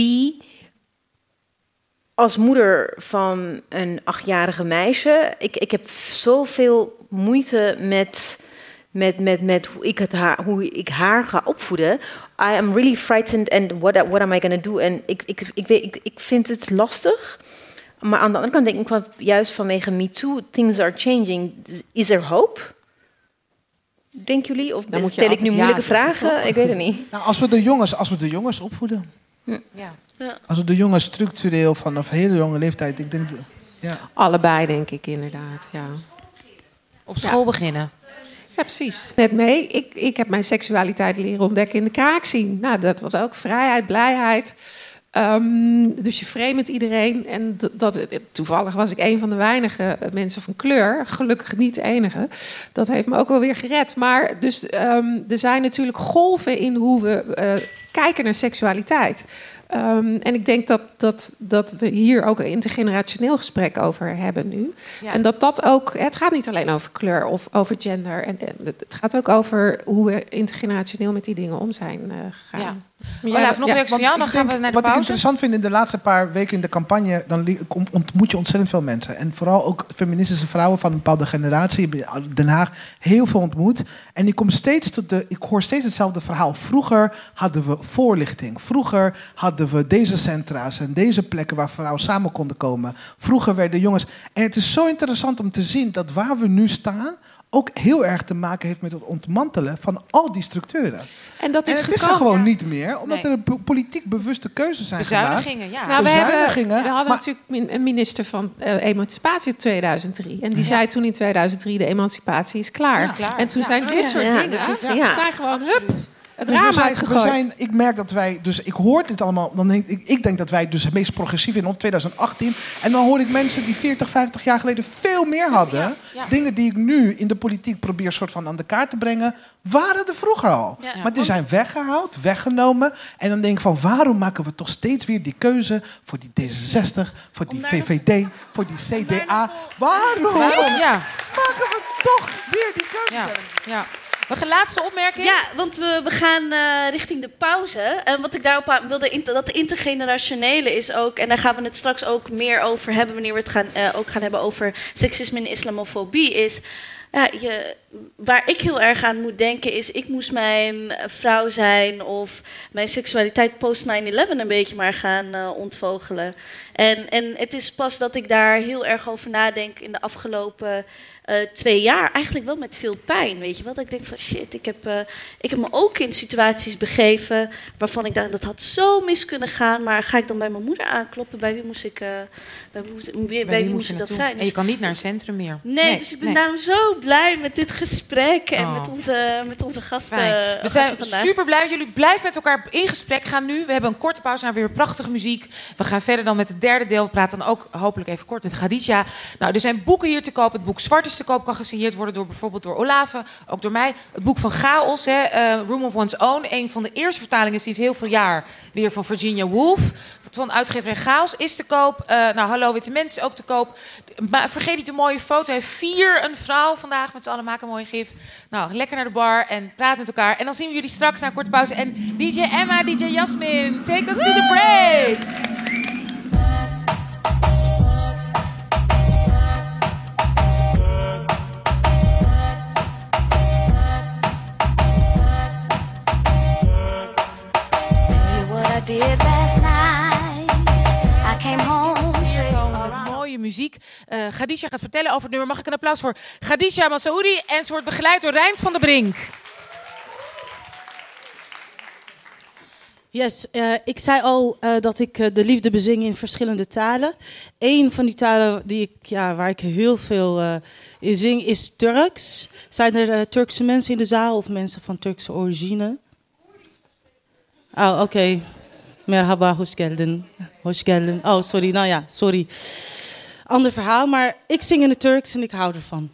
als moeder van een achtjarige meisje, ik, ik heb zoveel moeite met, met, met, met hoe, ik het haar, hoe ik haar ga opvoeden. I am really frightened and what, what am I gonna do? En ik, ik, ik, weet, ik, ik vind het lastig. Maar aan de andere kant denk ik wel, juist vanwege Me Too, things are changing. Is er hope? Denken jullie? Of Dan moet je stel ik nu ja moeilijke vragen? Ik weet het niet. Nou, als we de jongens, als we de jongens opvoeden. Ja. Als we de jongens structureel vanaf hele jonge leeftijd, ik denk, ja. Allebei, denk ik inderdaad. Ja. Op school beginnen. Ja, precies. Net mee. Ik, ik heb mijn seksualiteit leren ontdekken in de kraakzien. Nou, dat was ook vrijheid, blijheid. Ehm, dus je vreemd iedereen. En dat, toevallig was ik een van de weinige eh, mensen van kleur. Gelukkig niet de enige. Dat heeft me ook wel weer gered. Maar dus, ehm, er zijn natuurlijk golven in hoe we eh, kijken naar seksualiteit. Ehm, en ik denk dat, dat, dat we hier ook een intergenerationeel gesprek over hebben nu. Ja. En dat dat ook, het gaat niet alleen over kleur of over gender. En, en het gaat ook over hoe we intergenerationeel met die dingen om zijn eh, gegaan. Ja. Olaf, nog ja, een reactie van jou, dan ik gaan we naar de wat ik pauze. interessant vind in de laatste paar weken in de campagne, dan ontmoet je ontzettend veel mensen. En vooral ook feministische vrouwen van een bepaalde generatie. Ik Den Haag heel veel ontmoet. En ik kom steeds tot de, ik hoor steeds hetzelfde verhaal. Vroeger hadden we voorlichting. Vroeger hadden we deze centra's en deze plekken waar vrouwen samen konden komen. Vroeger werden jongens. En het is zo interessant om te zien dat waar we nu staan ook heel erg te maken heeft met het ontmantelen van al die structuren. En dat En is het is er gewoon niet meer, omdat Nee. er po- politiek bewuste keuzes zijn gemaakt. Bezuinigingen, ja. Nou, we, hebben, bezuinigingen, we hadden maar- natuurlijk een minister van eh, emancipatie in 2003. En die zei toen in 2003, de emancipatie is klaar. Is klaar, En toen ja. zijn dit soort Ja, dingen, zijn gewoon hup, het Dus we zijn, uitgegooid. we zijn, ik merk dat wij, dus ik hoor dit allemaal, dan denk ik, ik denk dat wij dus het meest progressief in 2018. En dan hoor ik mensen die 40, 50 jaar geleden veel meer hadden. Ja, ja. Dingen die ik nu in de politiek probeer soort van aan de kaart te brengen, waren er vroeger al. Ja. Maar die zijn weggehaald, weggenomen. En dan denk ik van, waarom maken we toch steeds weer die keuze voor die D66, voor die VVD, voor die CDA? Waarom maken we toch weer die keuzes? Ja. Nog een laatste opmerking? Ja, want we, we gaan eh, richting de pauze. En wat ik daarop wilde, dat intergenerationele is ook, en daar gaan we het straks ook meer over hebben, wanneer we het gaan, eh, ook gaan hebben over seksisme en islamofobie, is. Ja, je, waar ik heel erg aan moet denken is, ik moest mijn vrouw zijn of mijn seksualiteit post 9-11 een beetje maar gaan eh, ontvogelen. En, en het is pas dat ik daar heel erg over nadenk in de afgelopen eh, twee jaar. Eigenlijk wel met veel pijn, weet je wel. Dat ik denk van shit, ik heb, eh, ik heb me ook in situaties begeven waarvan ik dacht dat had zo mis kunnen gaan. Maar ga ik dan bij mijn moeder aankloppen? Bij wie moest ik, eh, bij, wie- bij, Bij wie moet moest ik dat zijn? En je kan niet naar een centrum meer. Nee, dus ik ben nee. daarom zo blij met dit gesprek en Oh. met, onze, met onze gasten. Fijn. We zijn super blij. Jullie blijven met elkaar in gesprek gaan nu. We hebben een korte pauze naar weer prachtige muziek. We gaan verder dan met het derde deel. We praten dan ook hopelijk even kort met Khadija. Nou, er zijn boeken hier te koop. Het boek Zwart te koop. Kan gesigneerd worden door bijvoorbeeld door Olave. Ook door mij. Het boek van Chaos, hè, eh, Room of One's Own. Een van de eerste vertalingen sinds heel veel jaar. Weer van Virginia Woolf. Van uitgeverij Chaos is te koop. Eh, nou, Hallo Witte Mensen ook te koop. Maar vergeet niet een mooie foto. Heeft vier een vrouw vandaag met z'n allen. Maken een mooie gif. Nou, lekker naar de bar en praat met elkaar. En dan zien we jullie straks na een korte pauze. En DJ Emma, DJ Jasmin, take us to the break. Did last night. I came home mooie muziek. Eh Khadija gaat vertellen over het nummer. Mag ik een applaus voor Khadija Massaoudi? En ze wordt begeleid door Rijns van der Brink. Yes, eh, ik zei al eh, dat ik eh, de liefde bezing in verschillende talen. Eén van die talen die ik, ja, waar ik heel veel eh, in zing is Turks. Zijn er Turkse mensen in de zaal of mensen van Turkse origine? Oh, oké. Merhaba, hoş geldin. Hoş geldin. Oh, sorry. Nou ja, sorry. Ander verhaal, maar ik zing in het Turks en ik hou ervan.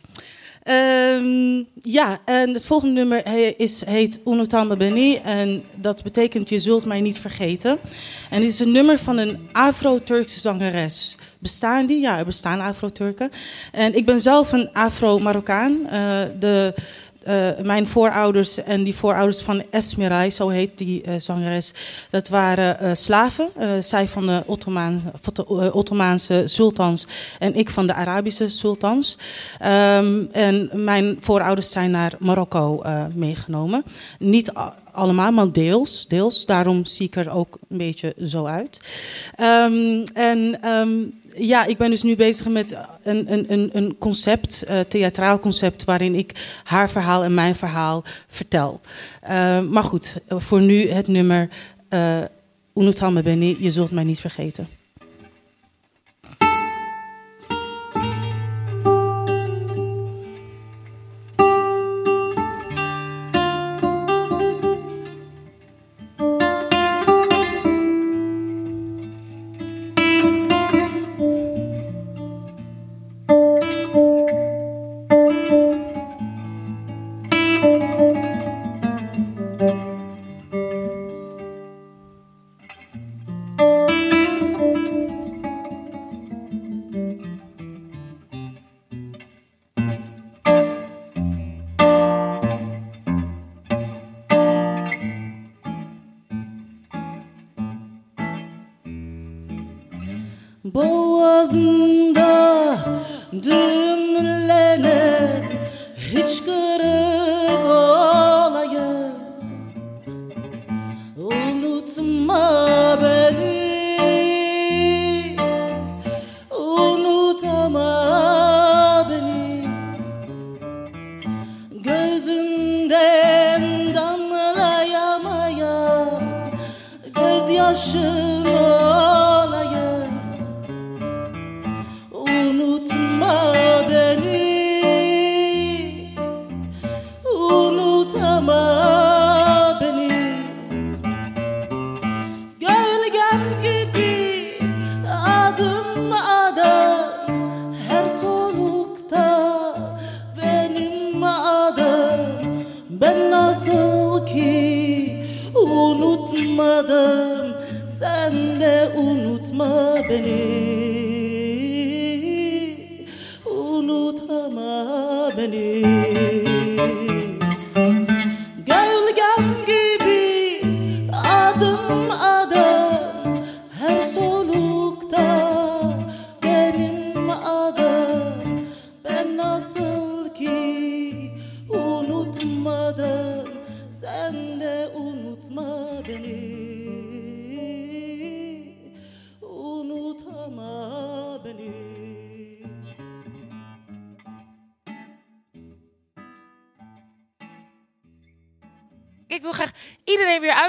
Ehm, ja, en het volgende nummer he- is, heet Unutalma Beni. En dat betekent Je zult mij niet vergeten. En het is een nummer van een Afro-Turkse zangeres. Bestaan die? Ja, er bestaan Afro-Turken. En ik ben zelf een Afro-Marokkaan. Eh, de, eh, mijn voorouders en die voorouders van Esmeray, zo heet die eh, zangeres, dat waren eh, slaven. Zij van de, Ottomaan, van de Ottomaanse sultans en ik van de Arabische sultans. Ehm, en mijn voorouders zijn naar Marokko meegenomen. Niet allemaal, maar deels, deels. Daarom zie ik er ook een beetje zo uit. Ehm, en ehm, ja, ik ben dus nu bezig met een, een, een, concept, eh theatraal concept, waarin ik haar verhaal en mijn verhaal vertel. Ehm, maar goed, voor nu het nummer uh, me beni, je zult mij niet vergeten.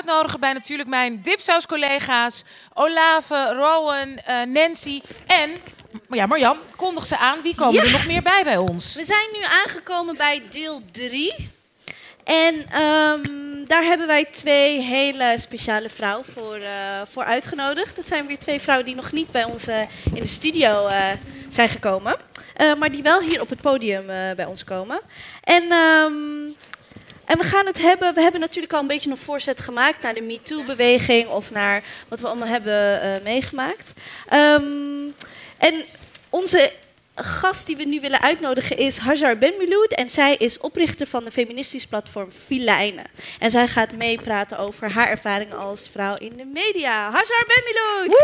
Uitnodigen bij natuurlijk mijn dipsaus-collega's. Olave, Rowan, eh, Nancy en... Ja, Marjan, kondig ze aan. Wie komen Ja. er nog meer bij bij ons? We zijn nu aangekomen bij deel 3. En ehm, daar hebben wij twee hele speciale vrouwen voor, eh, voor uitgenodigd. Dat zijn weer twee vrouwen die nog niet bij ons eh, in de studio zijn gekomen. Maar die wel hier op het podium bij ons komen. En, ehm, en we gaan het hebben. We hebben natuurlijk al een beetje een voorzet gemaakt naar de MeToo-beweging of naar wat we allemaal hebben eh, meegemaakt. Ehm, en onze gast die we nu willen uitnodigen is Hajar Benmiloud. En zij is oprichter van de feministisch platform Filijnen. En zij gaat meepraten over haar ervaringen als vrouw in de media. Hajar Benmiloud!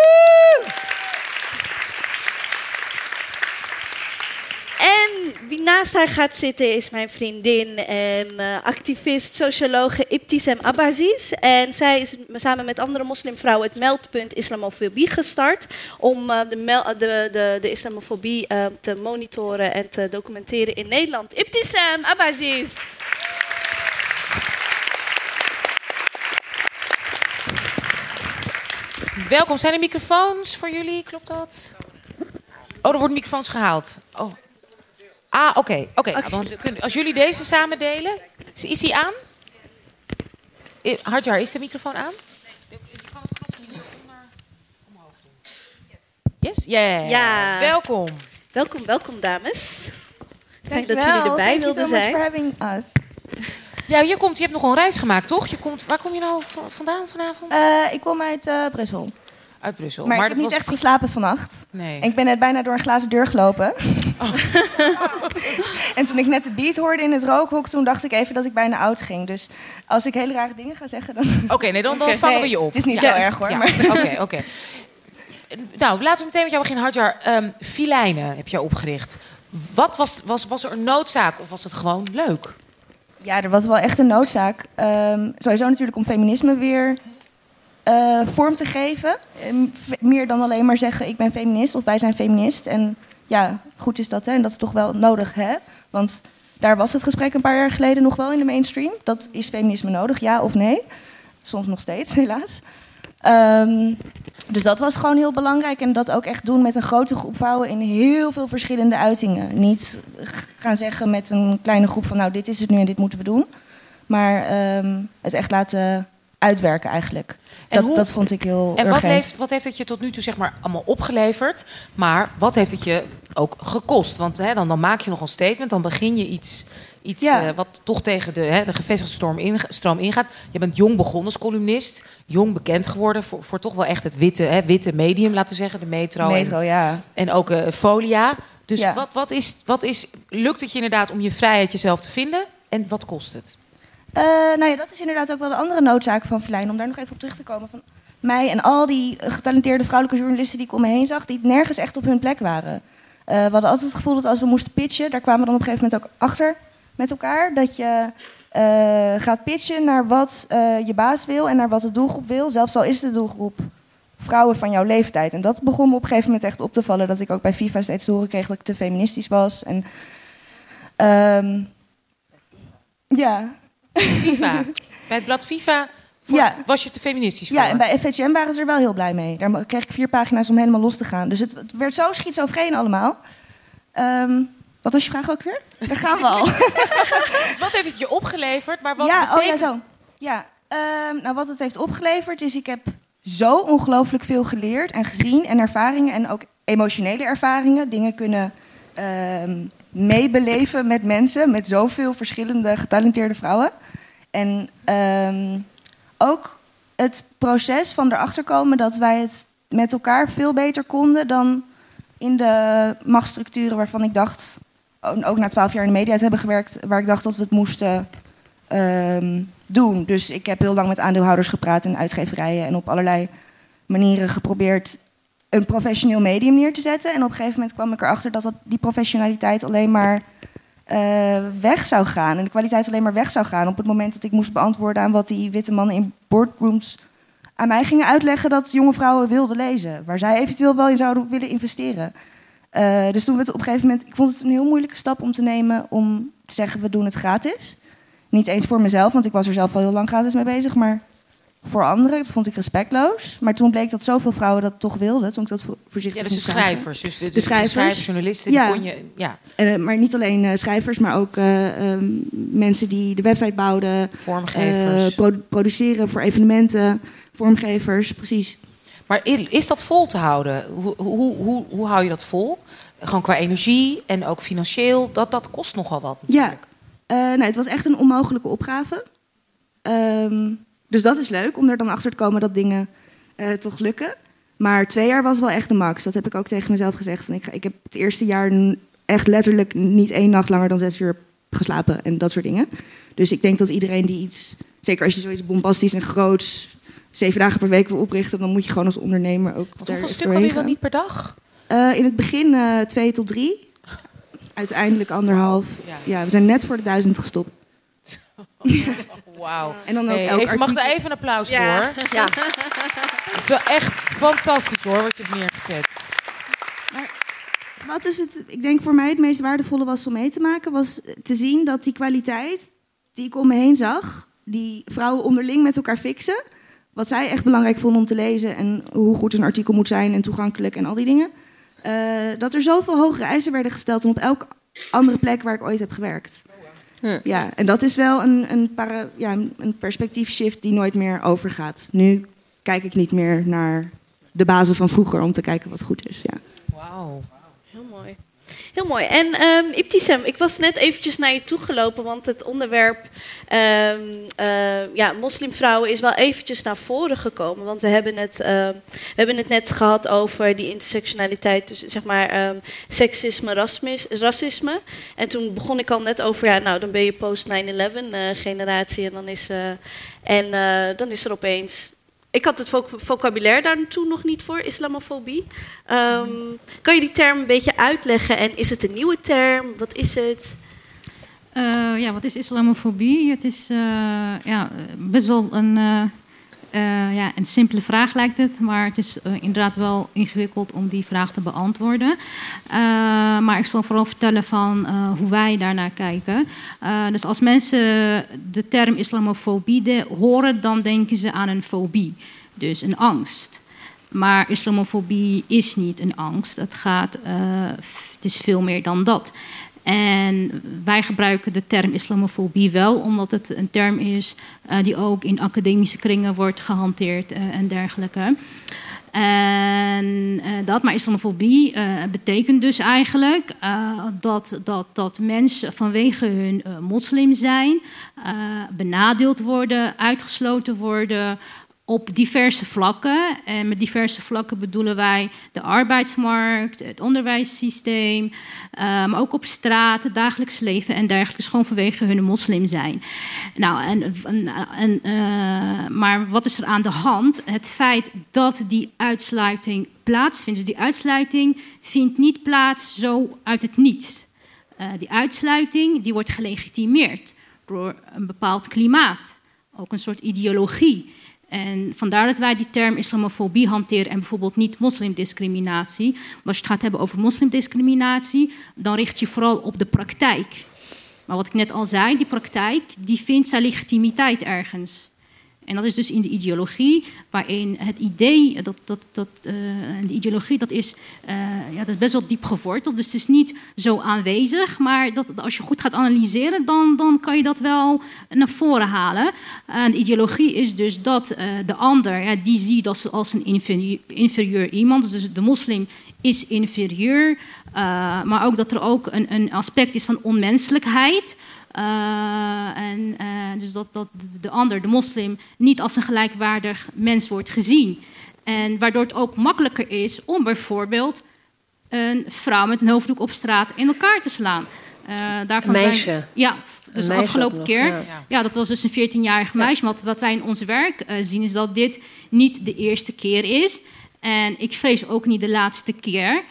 Wie naast haar gaat zitten is mijn vriendin en eh, activist, sociologe Ibtisem Abaziz. En zij is samen met andere moslimvrouwen het meldpunt islamofobie gestart. Om eh, de, mel- de, de, de islamofobie eh, te monitoren en te documenteren in Nederland. Ibtisem Abaziz. Welkom. Zijn er microfoons voor jullie? Klopt dat? Oh, er worden microfoons gehaald. Oh. Ah, oké. oké. Want kun- Als jullie deze samen delen, is, is die aan? Hartjar, is de microfoon aan? Yes? Yeah. Ja. Welkom. Welkom, welkom dames. Fijn dat jullie erbij Thank you wilden so much zijn. for having us. Ja, je, komt, je hebt nog een reis gemaakt, toch? Je komt, waar kom je nou va- vandaan vanavond? Eh, ik kom uit eh, Brussel. Uit Brussel. Maar, ik heb niet was echt geslapen vannacht. Nee. En ik ben net bijna door een glazen deur gelopen. en toen ik net de beat hoorde in het rookhok, toen dacht ik even dat ik bijna oud ging. Dus als ik hele rare dingen ga zeggen, dan... Oké, nee, dan, dan vangen we je op. het is niet Ja. zo erg, hoor, Ja, Oké, oké. Nou, laten we meteen met jou beginnen, Hartjar. Ehm filijnen heb je opgericht. Wat was, was, was er een noodzaak of was het gewoon leuk? Ja, er was wel echt een noodzaak. Ehm, sowieso natuurlijk om feminisme weer eh, vorm te geven. Ehm, meer dan alleen maar zeggen ik ben feminist of wij zijn feminist. En ja, goed is dat hè. En dat is toch wel nodig hè. Want daar was het gesprek een paar jaar geleden nog wel in de mainstream. Dat is feminisme nodig, ja of nee? Soms nog steeds, helaas. Ehm, dus dat was gewoon heel belangrijk. En dat ook echt doen met een grote groep vrouwen in heel veel verschillende uitingen. Niet gaan zeggen met een kleine groep van nou dit is het nu en dit moeten we doen. Maar ehm, het echt laten uitwerken eigenlijk. En Dat, hoe- dat vond ik heel En wat heeft, wat heeft het je tot nu toe zeg maar, allemaal opgeleverd? Maar wat heeft het je ook gekost? Want hè, dan, dan maak je nog een statement, dan begin je iets, iets Ja. eh, wat toch tegen de, hè, de gevestigde storm in, stroom ingaat. Je bent jong begonnen als columnist, jong bekend geworden voor, voor toch wel echt het witte, hè, witte medium, laten we zeggen, de metro. Metro, en, ja. en ook eh, Folia. Dus Ja. wat, wat, is, wat is, lukt het je inderdaad om je vrijheid jezelf te vinden? En wat kost het? Eh, nou ja, dat is inderdaad ook wel de andere noodzaak van Verlijn. Om daar nog even op terug te komen. Van mij en al die getalenteerde vrouwelijke journalisten die ik om me heen zag, die nergens echt op hun plek waren. Eh, we hadden altijd het gevoel dat als we moesten pitchen, daar kwamen we dan op een gegeven moment ook achter met elkaar. Dat je eh, gaat pitchen naar wat je baas wil en naar wat de doelgroep wil. Zelfs al is de doelgroep vrouwen van jouw leeftijd. En dat begon me op een gegeven moment echt op te vallen. Dat ik ook bij FIFA steeds te horen kreeg dat ik te feministisch was. En, ehm, ja. FIFA. Bij het blad FIFA Ja. was je te feministisch voor? Ja, en bij FHM waren ze er wel heel blij mee. Daar kreeg ik vier pagina's om helemaal los te gaan. Dus het, het werd zo schizofreen allemaal. Ehm, wat was je vraag ook weer? Daar gaan we al. Dus wat heeft het je opgeleverd? Maar wat ja, oh ja, zo. Ja, ehm, nou wat het heeft opgeleverd is, ik heb zo ongelooflijk veel geleerd en gezien en ervaringen en ook emotionele ervaringen. Dingen kunnen ehm, meebeleven met mensen, met zoveel verschillende getalenteerde vrouwen. En ehm, ook het proces van erachter komen dat wij het met elkaar veel beter konden dan in de machtsstructuren waarvan ik dacht, ook na twaalf jaar in de media te hebben gewerkt, waar ik dacht dat we het moesten ehm, doen. Dus ik heb heel lang met aandeelhouders gepraat en uitgeverijen en op allerlei manieren geprobeerd een professioneel medium neer te zetten. En op een gegeven moment kwam ik erachter dat, dat die professionaliteit alleen maar eh, weg zou gaan. En de kwaliteit alleen maar weg zou gaan op het moment dat ik moest beantwoorden aan wat die witte mannen in boardrooms aan mij gingen uitleggen dat jonge vrouwen wilden lezen. Waar zij eventueel wel in zouden willen investeren. Eh, dus toen we het op een gegeven moment... Ik vond het een heel moeilijke stap om te nemen om te zeggen we doen het gratis. Niet eens voor mezelf, want ik was er zelf al heel lang gratis mee bezig. Maar voor anderen, dat vond ik respectloos. Maar toen bleek dat zoveel vrouwen dat toch wilden. Toen ik dat vo- voorzichtig Ja, dus de schrijvers. Dus de, de, De schrijvers. de schrijvers, journalisten, Ja. die kon je... Ja, Eh, maar niet alleen eh, schrijvers, maar ook eh, ehm, mensen die de website bouwden. vormgevers. pro- produceren voor evenementen, vormgevers, precies. maar is dat vol te houden? Hoe, hoe, hoe, hoe hou je dat vol? Gewoon qua energie en ook financieel. Dat, dat kost nogal wat Ja, natuurlijk. Eh, nou, het was echt een onmogelijke opgave. Ehm, dus dat is leuk om er dan achter te komen dat dingen eh, toch lukken. Maar twee jaar was wel echt de max. Dat heb ik ook tegen mezelf gezegd. Van ik, ga- ik heb het eerste jaar echt letterlijk niet één nacht langer dan zes uur geslapen en dat soort dingen. Dus ik denk dat iedereen die iets, zeker als je zoiets bombastisch en groots, zeven dagen per week wil oprichten, dan moet je gewoon als ondernemer ook. Want daar hoeveel doorheen had je dan niet per dag? Eh, in het begin eh, twee tot drie. uiteindelijk anderhalf. Ja. we zijn net voor de duizend gestopt. Wauw. En dan ook Hey, elk even, mag er even een applaus Ja. voor? Ja. Het is wel echt fantastisch hoor, wat je hebt neergezet. Wat dus het, ik denk voor mij het meest waardevolle was om mee te maken, was te zien dat die kwaliteit die ik om me heen zag, die vrouwen onderling met elkaar fixen, wat zij echt belangrijk vonden om te lezen en hoe goed een artikel moet zijn en toegankelijk en al die dingen, eh, dat er zoveel hogere eisen werden gesteld dan op elke andere plek waar ik ooit heb gewerkt. Hm. Ja, en dat is wel een, een, para, ja, een- een perspectiefshift die nooit meer overgaat. Nu kijk ik niet meer naar de bazen van vroeger om te kijken wat goed is. Ja. Wauw. Heel mooi. Heel mooi. En ehm Ibtisem, ik was net eventjes naar je toe gelopen, want het onderwerp ehm, eh, ja, moslimvrouwen is wel eventjes naar voren gekomen. Want we hebben het, ehm, we hebben het net gehad over die intersectionaliteit tussen zeg maar seksisme, rasmis- racisme. En toen begon ik al net over, ja, nou dan ben je post 9-11 eh, generatie en dan is, eh, en, dan is er opeens ik had het voc- vocabulaire daar toen nog niet voor, islamofobie. Ehm, kan je die term een beetje uitleggen? En is het een nieuwe term? Wat is het? Eh, ja, wat is islamofobie? Het is eh, ja, best wel een, eh, ja, een simpele vraag lijkt het, maar het is eh, inderdaad wel ingewikkeld om die vraag te beantwoorden. Eh, maar ik zal vooral vertellen van hoe wij daarnaar kijken. Dus als mensen de term islamofobie horen, dan denken ze aan een fobie, dus een angst. Maar islamofobie is niet een angst. Het, gaat, het is veel meer dan dat. En wij gebruiken de term islamofobie wel, omdat het een term is eh, die ook in academische kringen wordt gehanteerd eh, en dergelijke. En eh, dat, maar islamofobie betekent dus eigenlijk dat, dat, dat mensen vanwege hun moslim zijn benadeeld worden, uitgesloten worden op diverse vlakken. En met diverse vlakken bedoelen wij de arbeidsmarkt, het onderwijssysteem, eh, maar ook op straat, het dagelijks leven en dergelijke, dus gewoon vanwege hun moslim zijn. Nou, en, en, eh, maar wat is er aan de hand? Het feit dat die uitsluiting plaatsvindt, dus die uitsluiting vindt niet plaats zo uit het niets. Eh, die uitsluiting die wordt gelegitimeerd door een bepaald klimaat, ook een soort ideologie. En vandaar dat wij die term islamofobie hanteren en bijvoorbeeld niet moslimdiscriminatie. Want als je het gaat hebben over moslimdiscriminatie, dan richt je vooral op de praktijk. Maar wat ik net al zei, die praktijk die vindt zijn legitimiteit ergens. En dat is dus in de ideologie, waarin het idee, dat, dat, dat, eh, de ideologie dat is, eh, ja, dat is best wel diep geworteld. Dus het is niet zo aanwezig, maar dat, als je goed gaat analyseren, dan, dan kan je dat wel naar voren halen. En de ideologie is dus dat eh, de ander, ja, die ziet als, als een inferieur, iemand. Dus de moslim is inferieur, maar ook dat er ook een, een aspect is van onmenselijkheid. Uh, en, uh, dus dat, dat de, de ander, de moslim, niet als een gelijkwaardig mens wordt gezien. En waardoor het ook makkelijker is om bijvoorbeeld een vrouw met een hoofddoek op straat in elkaar te slaan. Uh, daarvan een meisje. Zijn, ja, dus de afgelopen keer. Ja. ja. dat was dus een 14-jarig meisje. Wat, wat wij in ons werk zien is dat dit niet de eerste keer is. En ik vrees ook niet de laatste keer.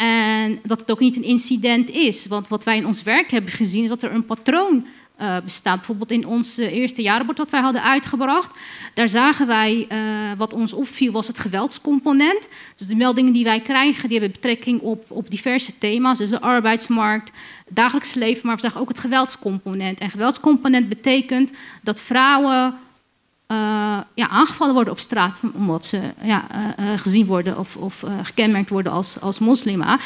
En dat het ook niet een incident is. Want wat wij in ons werk hebben gezien is dat er een patroon uh, bestaat. Bijvoorbeeld in ons uh, eerste jaarrapport wat wij hadden uitgebracht. Daar zagen wij, uh, wat ons opviel, was het geweldscomponent. Dus de meldingen die wij krijgen, die hebben betrekking op, op diverse thema's. Dus de arbeidsmarkt, dagelijks leven, maar we zagen ook het geweldscomponent. En geweldscomponent betekent dat vrouwen ja, aangevallen worden op straat omdat ze ja, uh, uh, gezien worden of, of gekenmerkt worden als, als moslima.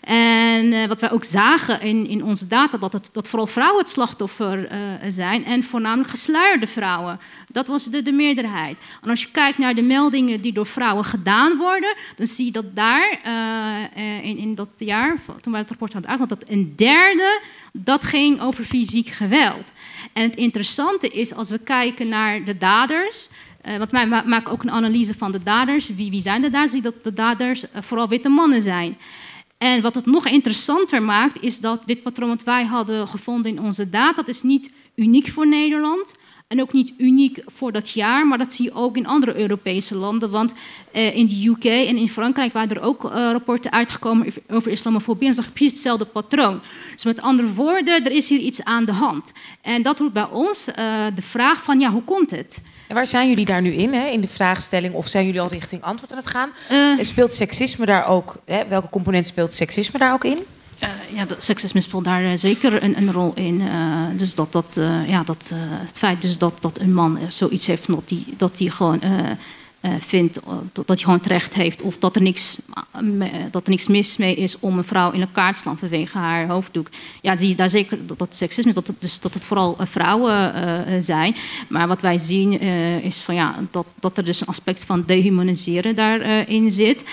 En wat wij ook zagen in, in onze data, dat, het, dat vooral vrouwen het slachtoffer zijn en voornamelijk gesluierde vrouwen. Dat was de, de meerderheid. En als je kijkt naar de meldingen die door vrouwen gedaan worden, dan zie je dat daar in, in dat jaar, toen wij het rapport hadden uitgebracht, dat een derde, dat ging over fysiek geweld. En het interessante is, als we kijken naar de daders. Uh, want wij ma maken ook een analyse van de daders. Wie, wie zijn de daders? Zie dat de daders uh, vooral witte mannen zijn. En wat het nog interessanter maakt, is dat dit patroon wat wij hadden gevonden in onze data, dat is niet uniek voor Nederland. En ook niet uniek voor dat jaar, maar dat zie je ook in andere Europese landen. Want eh, in de UK en in Frankrijk waren er ook eh, rapporten uitgekomen over islamofobie. En zag je precies hetzelfde patroon. Dus met andere woorden, er is hier iets aan de hand. En dat roept bij ons eh, de vraag van, ja, hoe komt het? En waar zijn jullie daar nu in, hè, in de vraagstelling? Of zijn jullie al richting antwoord aan het gaan? speelt seksisme daar ook, hè, welke component speelt seksisme daar ook in? Uh, ja, dat seksisme speelt daar uh, zeker een, een, rol in. Uh, dus dat, dat, ja, dat, het feit dus dat, dat een man zoiets heeft, dat die, dat die gewoon vindt dat hij gewoon terecht heeft. Of dat er, niks, dat er niks mis mee is om een vrouw in elkaar te slaan vanwege haar hoofddoek. Ja, zie je daar zeker dat, dat seksisme is, dat het, dus, dat het vooral uh, vrouwen uh, zijn. Maar wat wij zien is van, ja, dat, dat er dus een aspect van dehumaniseren daarin zit.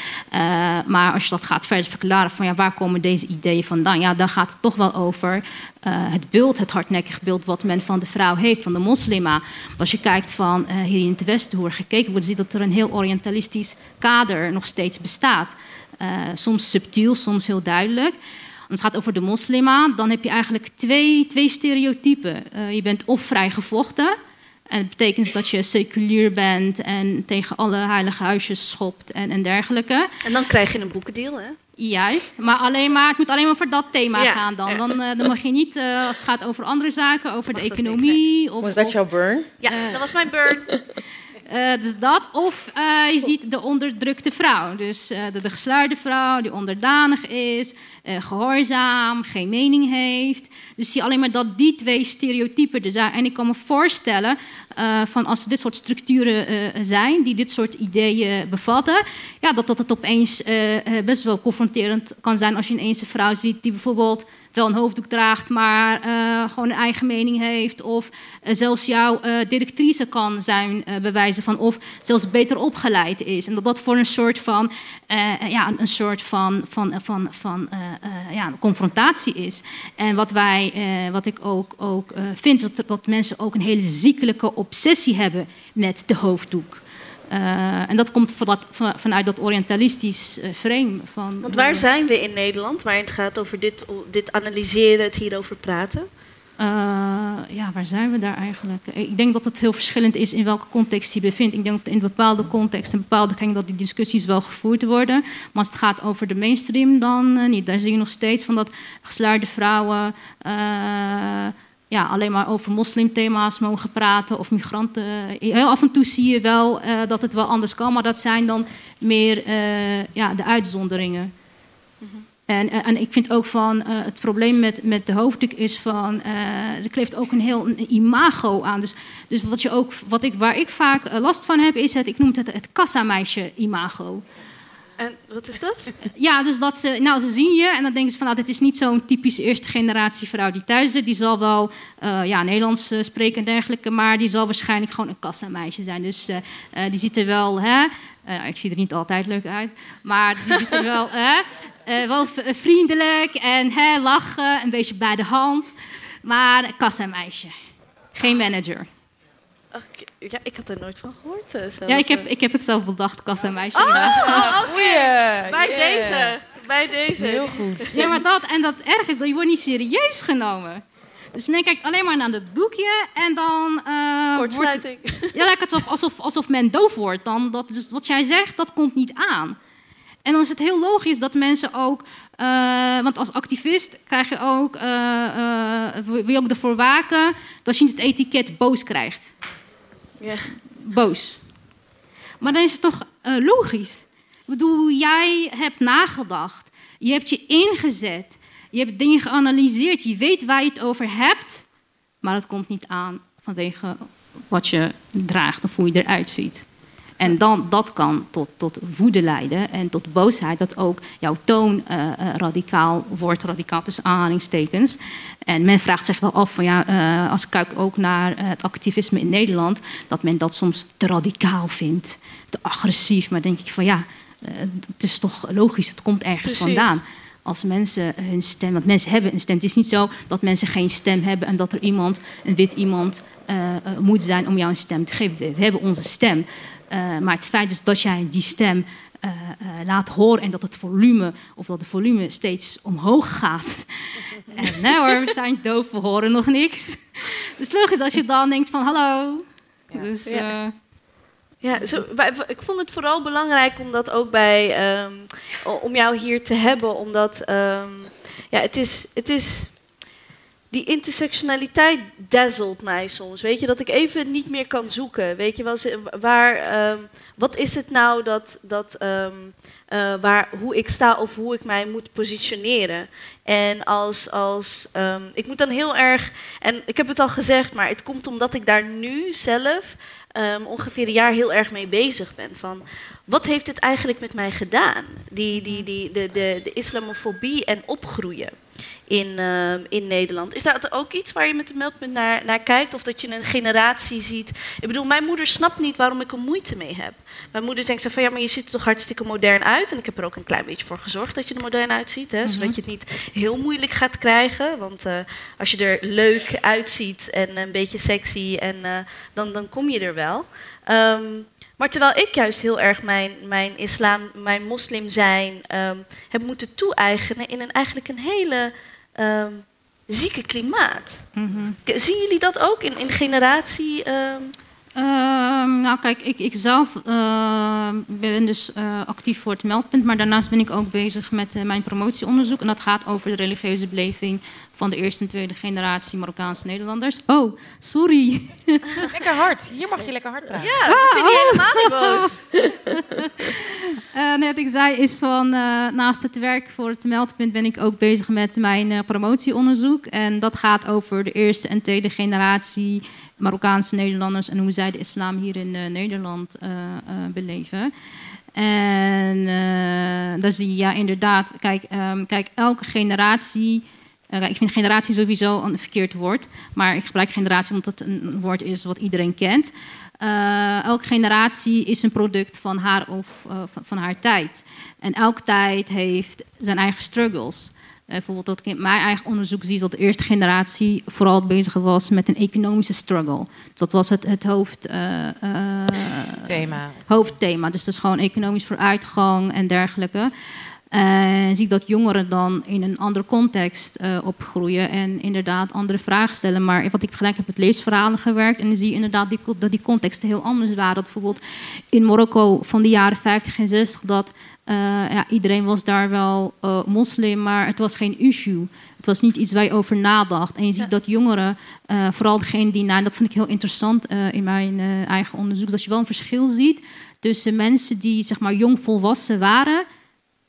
maar als je dat gaat verder verklaren van ja, waar komen deze ideeën vandaan? Ja, dan gaat het toch wel over het beeld, het hardnekkig beeld wat men van de vrouw heeft, van de moslima. Als je kijkt van hier in het Westen, hoe er gekeken wordt, zie je dat er een heel orientalistisch kader nog steeds bestaat. Uh, soms subtiel, soms heel duidelijk. Als het gaat over de moslima, dan heb je eigenlijk twee, twee stereotypen. Uh, je bent of vrij gevochten. En dat betekent dat je seculier bent en tegen alle heilige huisjes schopt en, en dergelijke. En dan krijg je een boekendeel, hè? Juist, maar, alleen maar het moet alleen maar voor dat thema gaan dan. Dan, uh, dan mag je niet, uh, als het gaat over andere zaken, over de economie. Of, was dat jouw burn? Ja, dat was mijn burn. Uh, dus dat. Of uh, je ziet de onderdrukte vrouw. Dus uh, de, de vrouw die onderdanig is, gehoorzaam, geen mening heeft. Dus zie alleen maar dat die twee stereotypen er zijn. En ik kan me voorstellen, van als dit soort structuren zijn, die dit soort ideeën bevatten, ja, dat, dat het opeens best wel confronterend kan zijn als je ineens een vrouw ziet die bijvoorbeeld wel een hoofddoek draagt, maar uh, gewoon een eigen mening heeft. Of uh, zelfs jouw uh, directrice kan zijn bewijzen van. Of zelfs beter opgeleid is. En dat dat voor een soort van, ja, een soort van, van, van, van ja, confrontatie is. En wat, wij, wat ik ook, ook vind, is dat, dat mensen ook een hele ziekelijke obsessie hebben met de hoofddoek. Uh, en dat komt van van, vanuit dat orientalistisch uh, frame. Van, Want waar zijn we in Nederland waar het gaat over dit, dit analyseren, het hierover praten? Uh, ja, waar zijn we daar eigenlijk? Ik denk dat het heel verschillend is in welke context je bevindt. Ik denk dat in bepaalde contexten, in bepaalde kringen, dat die discussies wel gevoerd worden. Maar als het gaat over de mainstream, dan niet. Daar zie je nog steeds van dat gesluierde vrouwen ja, alleen maar over moslimthema's mogen praten of migranten. Heel af en toe zie je wel uh, dat het wel anders kan, maar dat zijn dan meer uh, ja, de uitzonderingen. Mm -hmm. en, en ik vind ook van uh, het probleem met, met de hoofddoek is van er kleeft ook een heel een imago aan. Dus, dus wat, je ook, wat ik, waar ik vaak last van heb, is het, ik noem het het kassameisje imago. En wat is dat? Ja, dus dat ze, nou, ze zien je en dan denken ze van, nou, dit is niet zo'n typische eerste generatie vrouw die thuis zit. Die zal wel uh, ja, Nederlands uh, spreken en dergelijke, maar die zal waarschijnlijk gewoon een kassameisje zijn. Dus uh, die ziet er wel, hè, ik zie er niet altijd leuk uit, maar die ziet er wel, hè, wel vriendelijk en hè, lachen, een beetje bij de hand. Maar kassameisje, geen manager. Okay. Ja, ik had er nooit van gehoord. Uh, ja, ik heb, ik heb het zelf bedacht, kassa meisje. Oh, oh oké. Okay. Bij yeah. deze. Bij deze. Heel goed. Ja, maar dat, en dat erg is, dat je wordt niet serieus genomen. Dus men kijkt alleen maar naar het doekje en dan... Uh, Kortsluiting. Wordt, ja, lijkt het alsof, alsof, alsof men doof wordt. Dan, dat, dus wat jij zegt, dat komt niet aan. En dan is het heel logisch dat mensen ook... Uh, want als activist krijg je ook, uh, uh, wil je ook ervoor waken dat je niet het etiket boos krijgt. Ja. Boos. Maar dan is het toch uh, logisch. Ik bedoel, jij hebt nagedacht. Je hebt je ingezet. Je hebt dingen geanalyseerd. Je weet waar je het over hebt. Maar het komt niet aan vanwege wat je draagt of hoe je eruit ziet. En dan, dat kan tot, tot woede leiden en tot boosheid, dat ook jouw toon uh, uh, radicaal wordt, radicaal tussen aanhalingstekens. En men vraagt zich wel af, van, ja, uh, als ik kijk ook naar het activisme in Nederland, dat men dat soms te radicaal vindt, te agressief. Maar denk ik van ja, het is toch logisch, het komt ergens Precies. vandaan als mensen hun stem, want mensen hebben een stem. Het is niet zo dat mensen geen stem hebben en dat er iemand, een wit iemand, uh, moet zijn om jou een stem te geven. We hebben onze stem. Uh, maar het feit is dat jij die stem eh, eh, laat horen en dat het volume of dat de volume steeds omhoog gaat. en nee hoor, we zijn doof, we horen nog niks. Dus logisch als je dan denkt van hallo. Dus, Ja. eh, Ja, zo, ik vond het vooral belangrijk om dat ook bij, ehm, om jou hier te hebben, omdat ehm, ja, het is, het is, die intersectionaliteit dazzelt mij soms. Weet je, dat ik even niet meer kan zoeken. Weet je wel, waar, ehm, wat is het nou dat, dat ehm, eh, waar, hoe ik sta of hoe ik mij moet positioneren. En als, als ehm, ik moet dan heel erg, en ik heb het al gezegd, maar het komt omdat ik daar nu zelf ongeveer een jaar heel erg mee bezig ben. Van, wat heeft dit eigenlijk met mij gedaan? Die, die, die, de, de, de islamofobie en opgroeien in, ehm, in Nederland. Is dat ook iets waar je met de meldpunt naar, naar kijkt? Of dat je een generatie ziet? Ik bedoel, mijn moeder snapt niet waarom ik er moeite mee heb. Mijn moeder denkt zo van, ja, maar je ziet er toch hartstikke modern uit. En ik heb er ook een klein beetje voor gezorgd dat je er modern uitziet. Hè? Zodat je het niet heel moeilijk gaat krijgen. Want eh, als je er leuk uitziet en een beetje sexy, en, eh, dan, dan kom je er wel. Ehm, maar terwijl ik juist heel erg mijn, mijn islam, mijn moslim zijn ehm, heb moeten toe-eigenen in een eigenlijk een hele ehm, zieke klimaat. K- Zien jullie dat ook in, in generatie? ehm? Ehm, nou, kijk, ik, ik zelf ben dus eh, actief voor het meldpunt, maar daarnaast ben ik ook bezig met eh, mijn promotieonderzoek. En dat gaat over de religieuze beleving van de eerste en tweede generatie Marokkaanse Nederlanders. Oh, sorry. Lekker hard. Hier mag je lekker hard praten. Ja, dat vind je helemaal niet boos. Eh, nee, wat ik zei is van eh, naast het werk voor het meldpunt ben ik ook bezig met mijn eh, promotieonderzoek. En dat gaat over de eerste en tweede generatie Marokkaanse Nederlanders en hoe zij de islam hier in eh, Nederland beleven. En eh daar zie je ja inderdaad, kijk, ehm, kijk elke generatie. Eh, ik vind generatie sowieso een verkeerd woord, maar ik gebruik generatie omdat het een woord is wat iedereen kent. Eh, elke generatie is een product van haar of eh, van, van haar tijd. En elke tijd heeft zijn eigen struggles. Bijvoorbeeld dat ik in mijn eigen onderzoek zie dat de eerste generatie vooral bezig was met een economische struggle. Dus dat was het, het hoofd, Thema. hoofdthema. Dus dat is gewoon economisch vooruitgang en dergelijke. En zie ik dat jongeren dan in een andere context eh, opgroeien en inderdaad andere vragen stellen. Maar wat ik gelijk heb met leesverhalen gewerkt en dan zie je inderdaad die, dat die contexten heel anders waren. Dat bijvoorbeeld in Marokko van de jaren 50 en 60 dat eh, ja, iedereen was daar wel eh, moslim, maar het was geen issue. Het was niet iets waar je over nadacht. En je ziet dat jongeren, eh, vooral degene die, nou, en dat vind ik heel interessant eh, in mijn eh, eigen onderzoek, dat je wel een verschil ziet tussen mensen die zeg maar jong volwassen waren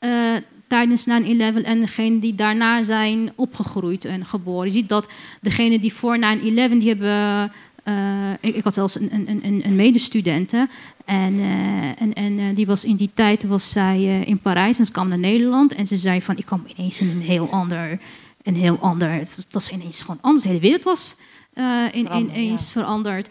eh, tijdens 9-11 en degene die daarna zijn opgegroeid en geboren. Je ziet dat degene die voor 9-11, die hebben... eh, ik, ik had zelfs een, een, een, een medestudente. En, eh, en, en die was in die tijd was zij in Parijs en ze kwam naar Nederland. En ze zei van, ik kwam ineens in een heel ander... Een heel ander het was- ineens gewoon anders. De hele wereld was in, ineens veranderd.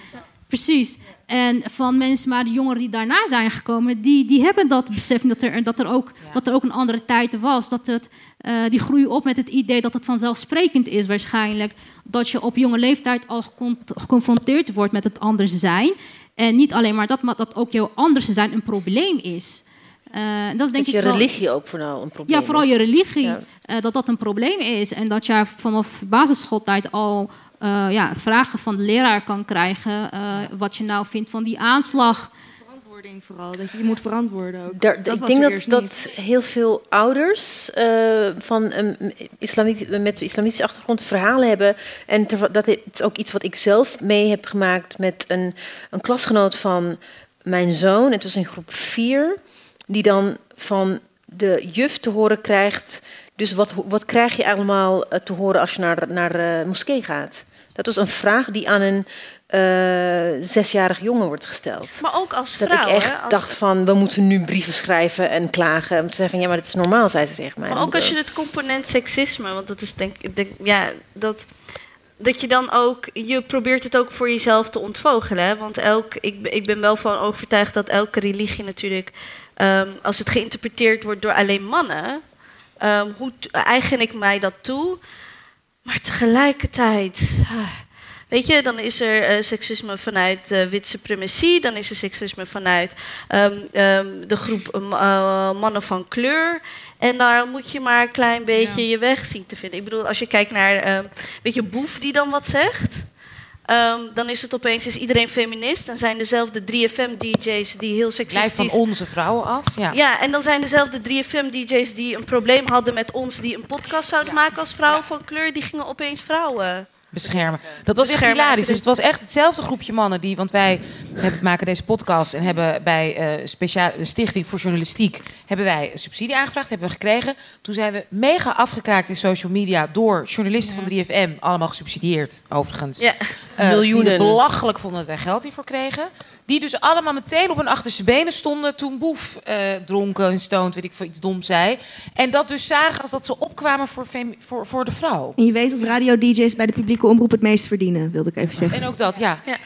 Precies. En van mensen, maar de jongeren die daarna zijn gekomen, die, die hebben dat besef dat er, dat, er ook, dat er ook een andere tijd was. Dat het, eh, die groeien op met het idee dat het vanzelfsprekend is waarschijnlijk. Dat je op jonge leeftijd al gecon- geconfronteerd wordt met het anders zijn. En niet alleen maar dat, maar dat ook jouw anders zijn een probleem is. Eh, dat is denk je ik wel- religie ook vooral een probleem ja, vooral is. je religie. Ja. eh, dat dat een probleem is. En dat je vanaf basisschooltijd al eh, ja, vragen van de leraar kan krijgen. eh, wat je nou vindt van die aanslag. Verantwoording vooral, dat je je moet verantwoorden ook. Daar- Dat ik denk dat, dat niet. heel veel ouders eh, van een islamit, met islamitische achtergrond verhalen hebben. En ter- dat is ook iets wat ik zelf mee heb gemaakt met een, een klasgenoot van mijn zoon. Het was in groep 4, die dan van de juf te horen krijgt. Dus wat, wat krijg je allemaal te horen als je naar, naar de moskee gaat? Dat was een vraag die aan een eh, zesjarig jongen wordt gesteld. Maar ook als Dat vrouw. ik echt hè, als- dacht van, we moeten nu brieven schrijven en klagen. Om te zeggen van, ja, maar dit is normaal, zei ze tegen mij. Maar ook als je het component seksisme, want dat is denk ik, ja, dat, dat je dan ook, je probeert het ook voor jezelf te ontvogelen. Hè? Want elk, ik, ben- ik ben wel van overtuigd dat elke religie natuurlijk, ehm, als het geïnterpreteerd wordt door alleen mannen, ehm, hoe eigen ik mij dat toe? Maar tegelijkertijd, ah, Weet je, dan is er eh, seksisme vanuit uh, wit suprematie, dan is er seksisme vanuit ehm, ehm, de groep eh, mannen van kleur. En daar moet je maar een klein beetje je weg zien te vinden. Ik bedoel, als je kijkt naar, ehm, weet je, Boef die dan wat zegt. Ehm, dan is het opeens is iedereen feminist. Dan zijn dezelfde 3FM-DJ's die heel seksistisch... Blijf van onze vrouwen af. Ja. Ja, en dan zijn dezelfde 3FM-DJ's die een probleem hadden met ons... die een podcast zouden maken als vrouwen van kleur... die gingen opeens vrouwen beschermen. Dat was echt hilarisch. Dus het was echt hetzelfde groepje mannen die, want wij hebben, maken deze podcast en hebben bij eh speciale de Stichting voor Journalistiek hebben wij een subsidie aangevraagd, hebben we gekregen. Toen zijn we mega afgekraakt in social media door journalisten van 3FM, allemaal gesubsidieerd overigens. Ja. Eh, Die Miljoenen. het belachelijk vonden dat wij geld hiervoor kregen. Die dus allemaal meteen op hun achterste benen stonden toen Boef eh, dronken en stoned, weet ik veel, iets dom zei. En dat dus zagen als dat ze opkwamen voor, voor, voor de vrouw. En je weet dat radio-dj's bij de publieke omroep het meest verdienen, wilde ik even zeggen. En ook dat, ja. Ja.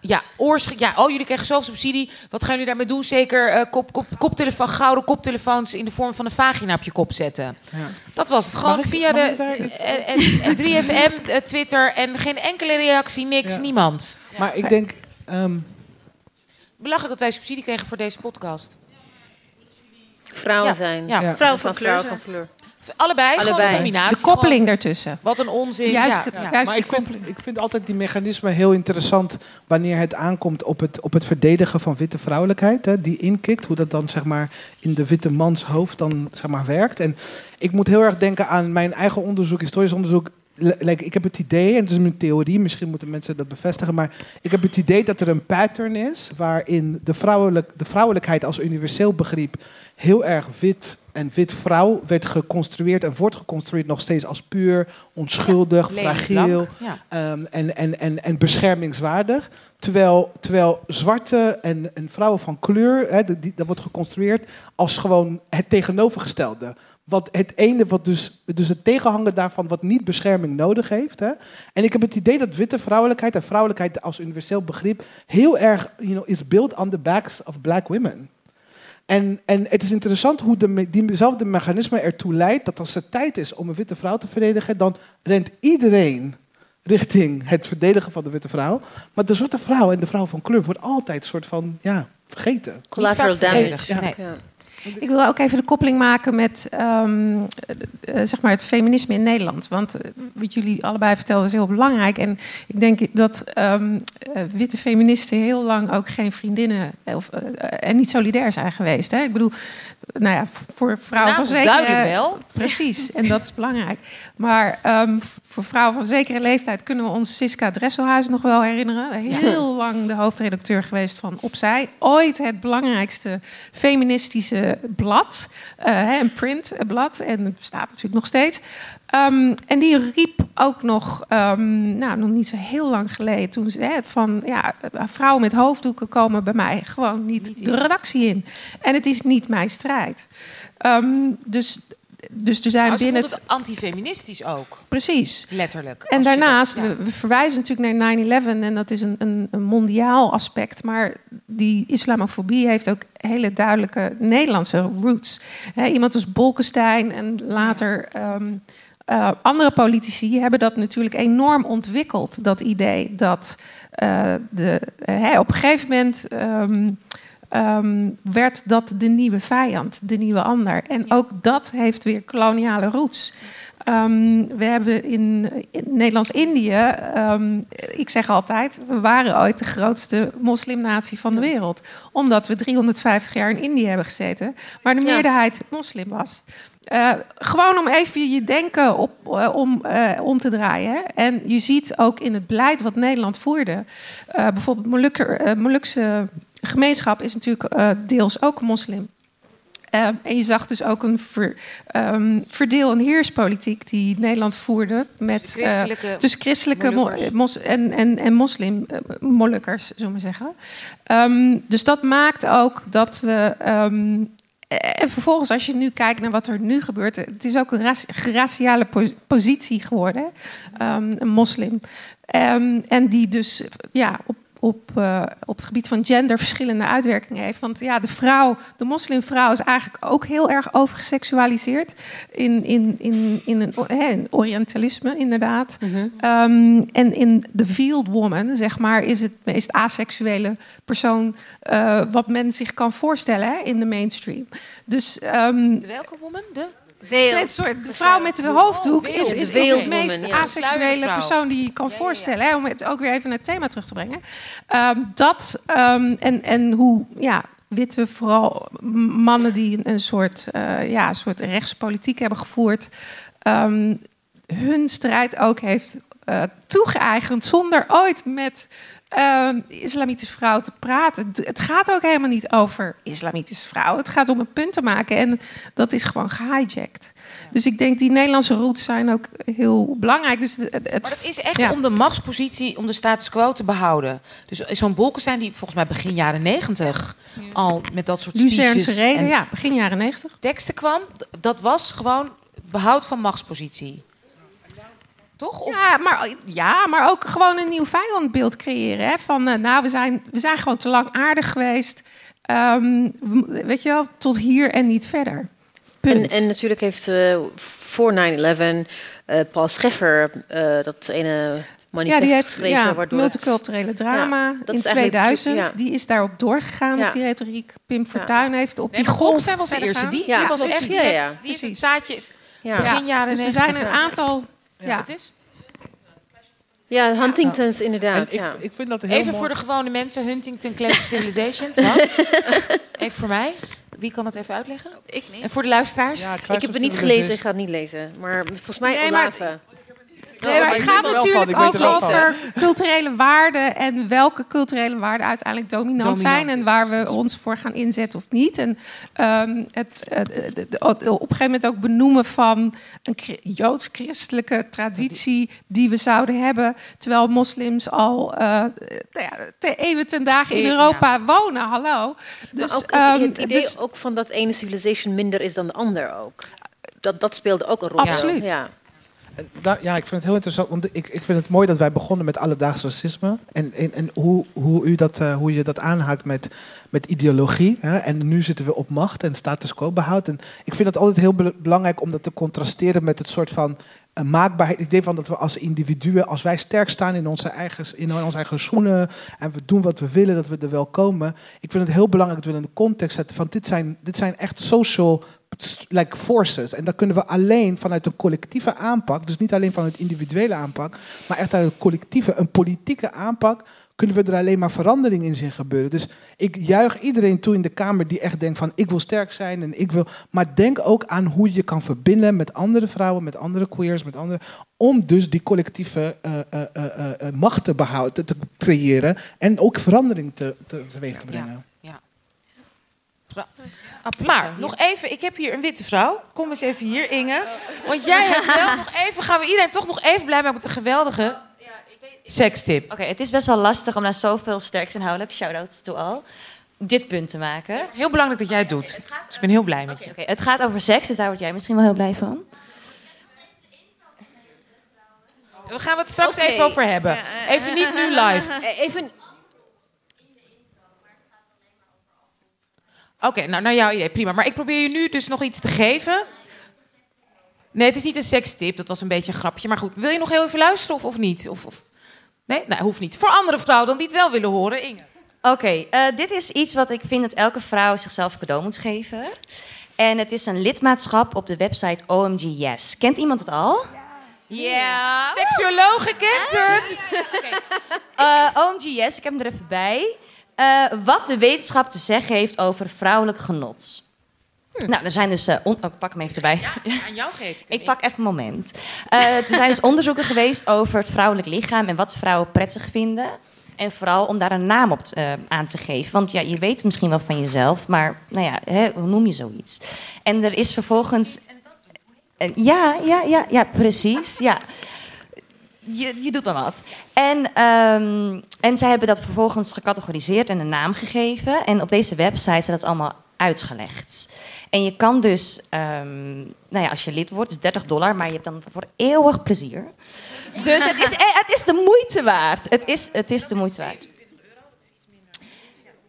Ja, oors, ja, oh, jullie krijgen zoveel subsidie. Wat gaan jullie daarmee doen? Zeker eh, kop, kop, koptelefoon, gouden koptelefoons in de vorm van een vagina op je kop zetten. Ja. Dat was het. Gewoon ik- via de en, en, en 3FM, eh, Twitter en geen enkele reactie, niks, Ja. niemand. Maar ik denk... ehm, Belachelijk dat wij subsidie kregen voor deze podcast. Vrouwen Ja, zijn. ja. Ja. Vrouwen van kleur. van kleur. Allebei, gewoon Allebei. een combinatie. De koppeling daartussen. Wat een onzin. Juist, ja, de- ja. juist maar ik vind, ik vind altijd die mechanismen heel interessant wanneer het aankomt op het, op het verdedigen van witte vrouwelijkheid. Hè, die inkikt, hoe dat dan zeg maar in de witte mans hoofd dan zeg maar werkt. En ik moet heel erg denken aan mijn eigen onderzoek, historisch onderzoek. Like, ik heb het idee, en het is mijn theorie, misschien moeten mensen dat bevestigen, maar ik heb het idee dat er een pattern is waarin de, vrouwelijk, de vrouwelijkheid als universeel begrip heel erg wit en wit vrouw werd geconstrueerd en wordt geconstrueerd nog steeds als puur, onschuldig, fragiel ja. ehm, en, en, en, en beschermingswaardig. Terwijl, terwijl zwarte en, en vrouwen van kleur, hè, die- dat wordt geconstrueerd als gewoon het tegenovergestelde. Wat het ene, wat dus, dus het tegenhangen daarvan, wat niet bescherming nodig heeft. Hè. En ik heb het idee dat witte vrouwelijkheid en vrouwelijkheid als universeel begrip heel erg you know, is built on the backs of black women. En, en het is interessant hoe de, diezelfde mechanisme ertoe leidt dat als het tijd is om een witte vrouw te verdedigen, dan rent iedereen richting het verdedigen van de witte vrouw. Maar de zwarte vrouw en de vrouw van kleur wordt altijd een soort van ja, vergeten. Collateral damage. verdedigd, Ja. nee. Ja. Ik wil ook even de koppeling maken met ehm, eh, eh, zeg maar het feminisme in Nederland. Want eh, wat jullie allebei vertelden is heel belangrijk. En ik denk dat ehm, eh, witte feministen heel lang ook geen vriendinnen of, en niet solidair zijn geweest. Hè? Ik bedoel, nou ja, voor vrouwen van zekere... duidelijk wel. Precies, en dat is belangrijk. Maar ehm, voor vrouwen van zekere leeftijd kunnen we ons Siska Dresselhuis nog wel herinneren. Heel lang de hoofdredacteur geweest van Opzij. Ooit het belangrijkste feministische blad. eh, een printblad. En het bestaat natuurlijk nog steeds. Ehm, en die riep ook nog, ehm, nou, nog niet zo heel lang geleden, toen ze hè, van ja, vrouwen met hoofddoeken komen bij mij gewoon niet, de redactie in. En het is niet mijn strijd. Ehm, dus, dus er zijn ze binnen het. antifeministisch ook, Precies. letterlijk. En daarnaast, dat- ja. we, we verwijzen natuurlijk naar 9-11 en dat is een, een, een mondiaal aspect. Maar die islamofobie heeft ook hele duidelijke Nederlandse roots. Iemand als Bolkestein en later ehm, eh, andere politici hebben dat natuurlijk enorm ontwikkeld. Dat idee dat eh, de, op een gegeven moment. ehm, ehm, werd dat de nieuwe vijand, de nieuwe ander. En ook dat heeft weer koloniale roots. Ehm, we hebben in, in Nederlands-Indië, ehm, ik zeg altijd, we waren ooit de grootste moslimnatie van de wereld. Omdat we 350 jaar in Indië hebben gezeten, waar de meerderheid moslim was. Eh, gewoon om even je denken op, eh, om, eh, om te draaien. Hè. En je ziet ook in het beleid wat Nederland voerde, bijvoorbeeld Molukker, eh, Molukse gemeenschap is natuurlijk eh, deels ook moslim. Eh, en je zag dus ook een ver, ehm, verdeel- en heerspolitiek die Nederland voerde met Tussen christelijke eh, tussen christelijke Molukkers. mos- en, en, en moslim eh, Molukkers, zullen we maar zeggen. Ehm, dus dat maakt ook dat we. ehm, en vervolgens, als je nu kijkt naar wat er nu gebeurt, het is ook een raci- raciale po- positie geworden? Ehm, een moslim. Ehm, en die dus ja, op, op, eh, op het gebied van gender verschillende uitwerkingen heeft. Want ja, de vrouw, de moslimvrouw, is eigenlijk ook heel erg overgeseksualiseerd. In, in, in, in een in orientalisme, inderdaad. Ehm, en in The Field Woman, zeg maar, is het meest asexuele persoon eh, wat men zich kan voorstellen hè, in de mainstream. Dus, ehm, De welke woman? De? Nee, sorry, de vrouw met de hoofddoek is, is, is het meest asexuele persoon die je kan voorstellen. Hè, om het ook weer even naar het thema terug te brengen. Ehm, dat ehm, en, en hoe ja, witte, vooral mannen die een, een soort, eh, ja, een soort rechtspolitiek hebben gevoerd, ehm, hun strijd ook heeft eh, toegeëigend zonder ooit met ehm islamitische vrouw te praten. Het gaat ook helemaal niet over islamitische vrouwen. Het gaat om een punt te maken en dat is gewoon gehijacked. Dus ik denk die Nederlandse roots zijn ook heel belangrijk. Dus het, het, Maar dat is echt ja. om de machtspositie, om de status quo te behouden. Dus zo'n Bolkestein die volgens mij begin jaren negentig al met dat soort speeches reden, en ja, begin jaren negentig. teksten kwam, dat was gewoon behoud van machtspositie. Toch? Of- Ja, maar, ja, maar ook gewoon een nieuw vijandbeeld creëren. Hè? Van, eh, nou, we zijn, we zijn gewoon te lang aardig geweest. Ehm, we- weet je wel, tot hier en niet verder. En, Punt. en natuurlijk heeft eh, voor 9-11 eh, Paul Scheffer eh, dat ene manifest ja, die heeft geschreven. ja, waardoor het- multiculturele drama Ja, in is eigenlijk 2000. ja. Die is daarop doorgegaan die retoriek. Pim Fortuyn heeft op Nee, die golf Bolkestein was de eerste. Die, Ja, die was echt Ja, ja. direct- die is het zaadje Ja. begin jaren Dus er 90. zijn een aantal... Ja. Het is Ja, Huntingtons inderdaad. ik, ja. ik vind dat heel Even mooi. voor de gewone mensen, Huntington Classic Civilizations. Wat? Even voor mij. Wie kan dat even uitleggen? Ik niet. En voor de luisteraars? Ja, Ik Clash heb of het niet gelezen, ik ga het niet lezen. Maar volgens mij Nee, maar- Olave. Nee, maar het gaat natuurlijk ook er over culturele waarden en welke culturele waarden uiteindelijk dominant, Dominant zijn en waar we ons voor gaan inzetten of niet. En ehm, het, eh, de- de- de- op een gegeven moment ook benoemen van een chri- joods-christelijke traditie die we zouden hebben, terwijl moslims al eh, nou ja, te eeuwen ten dagen in Ja. Europa wonen. Hallo. Dus, maar ook ehm, het idee dus- ook van dat ene civilization minder is dan de ander ook. Dat, dat speelde ook een rol. Absoluut. Ja. Ja, ik vind het heel interessant. Want ik, ik vind het mooi dat wij begonnen met alledaags racisme. En, en, en hoe, hoe, u dat, eh, hoe je dat aanhaakt met, met ideologie. En nu zitten we op macht en status quo behoud. En ik vind het altijd heel be- belangrijk om dat te contrasteren met het soort van eh, maakbaarheid. Ik denk van dat we als individuen, als wij sterk staan in onze, eigen, in onze eigen schoenen. en we doen wat we willen, dat we er wel komen. Ik vind het heel belangrijk dat we in de context zetten van dit zijn, dit zijn echt social like forces. En dat kunnen we alleen vanuit een collectieve aanpak, dus niet alleen vanuit individuele aanpak, maar echt uit een collectieve, een politieke aanpak, kunnen we er alleen maar verandering in zien gebeuren. Dus ik juich iedereen toe in de Kamer die echt denkt van ik wil sterk zijn en ik wil. Maar denk ook aan hoe je kan verbinden met andere vrouwen, met andere queers, met andere. Om dus die collectieve eh, eh, eh, macht te behouden, te creëren en ook verandering te, te, teweeg te brengen. Maar nog even, ik heb hier een witte vrouw. Kom eens even hier, Inge. Want jij hebt wel nog even, gaan we iedereen toch nog even blij maken met een geweldige sekstip. Oké, het is best wel lastig om na zoveel sterks inhoudelijk, shout-out to all, dit punt te maken. Heel belangrijk dat jij het doet. Dus ik ben heel blij met je. Oké, het gaat over seks, dus daar word jij misschien wel heel blij van. We gaan het straks even over hebben. Even niet nu live. Eh, Even, Oké, nou naar jouw idee, prima. Maar ik probeer je nu dus nog iets te geven. Nee, het is niet een sekstip, dat was een beetje een grapje. Maar goed, wil je nog heel even luisteren of, of niet? Of, of... Nee, nee, hoeft niet. Voor andere vrouwen dan die het wel willen horen, Inge. Oké, eh, dit is iets wat ik vind dat elke vrouw zichzelf cadeau moet geven. En het is een lidmaatschap op de website OMG Yes. Kent iemand het al? Ja. Seksuologen kent het. Eh, OMG Yes, ik heb hem er even bij. Eh, wat de wetenschap te zeggen heeft over vrouwelijk genot. Nou, er zijn dus... eh, on- oh, ik pak hem even erbij. Aan jou geef ik. Ik pak even een moment. Eh, er zijn dus onderzoeken geweest over het vrouwelijk lichaam en wat vrouwen prettig vinden. En vooral om daar een naam op aan te geven. Want ja, je weet het misschien wel van jezelf, maar nou ja, hè, hoe noem je zoiets? En er is vervolgens. Ja, ja, ja, ja, precies. Ja. Je, je doet maar wat. En, ehm, en zij hebben dat vervolgens gecategoriseerd en een naam gegeven. En op deze website is dat allemaal uitgelegd. En je kan dus, ehm, nou ja, als je lid wordt, is 30 dollar, maar je hebt dan voor eeuwig plezier. Dus het is, eh, het is de moeite waard. Het is, het is de moeite waard.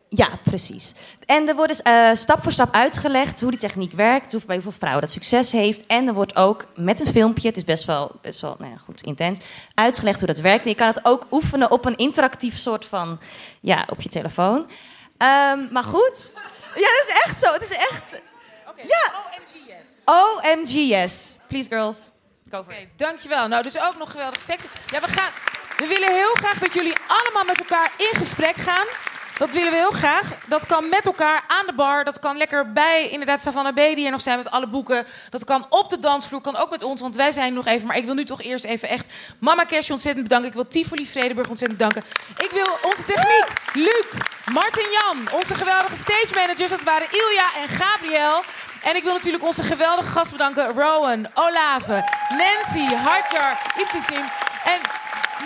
Ja, precies. En er wordt dus eh, stap voor stap uitgelegd hoe die techniek werkt, hoe, bij hoeveel vrouwen dat succes heeft. En er wordt ook met een filmpje, het is best wel, best wel nou ja, goed, intens, uitgelegd hoe dat werkt. En je kan het ook oefenen op een interactief soort van, ja, op je telefoon. Ehm, maar goed, ja, dat is echt zo. Het is echt, ja. OMG yes. OMG yes. Please girls, go for it. Dankjewel. Nou, dus ook nog geweldig seks. Ja, we gaan. We willen heel graag dat jullie allemaal met elkaar in gesprek gaan. Dat willen we heel graag. Dat kan met elkaar aan de bar. Dat kan lekker bij inderdaad Savannah B. die er nog zijn met alle boeken. Dat kan op de dansvloer. Kan ook met ons, want wij zijn nog even. Maar ik wil nu toch eerst even echt Mama Cash ontzettend bedanken. Ik wil Tivoli Vredeburg ontzettend bedanken. Ik wil onze techniek, Luc, Martin Jan, onze geweldige stage managers. Dat waren Ilja en Gabriel. En ik wil natuurlijk onze geweldige gast bedanken. Rowan, Olave, Nancy, Hartjar, Ibtisim. En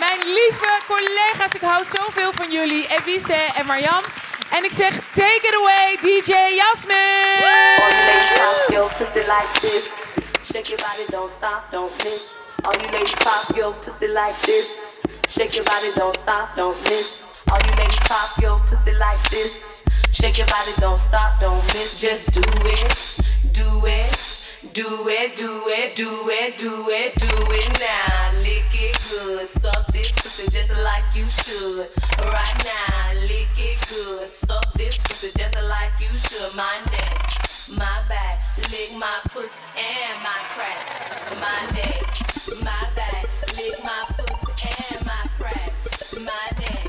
mijn lieve collega's, ik hou zoveel van jullie. Evise en Marjan. En ik zeg, take it away, DJ this. Shake your body, don't stop, don't miss. All you ladies pop your pussy like this. Shake your body, don't stop, don't miss. All you ladies pop your pussy like this. Shake your body, don't stop, don't miss. Just do it, do it, Do it, do it, do it, do it, do it now. Lick it good. Suck this pussy just like you should. Right now, lick it good. Suck this pussy just like you should. My neck, my back, lick my pussy and my crack. My neck, my back, lick my pussy and my crack. My neck,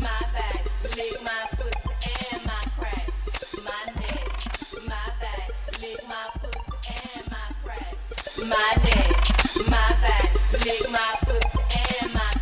my back, lick my pussy and my crack. My neck, my back, lick my my neck, my back, lick my pussy and my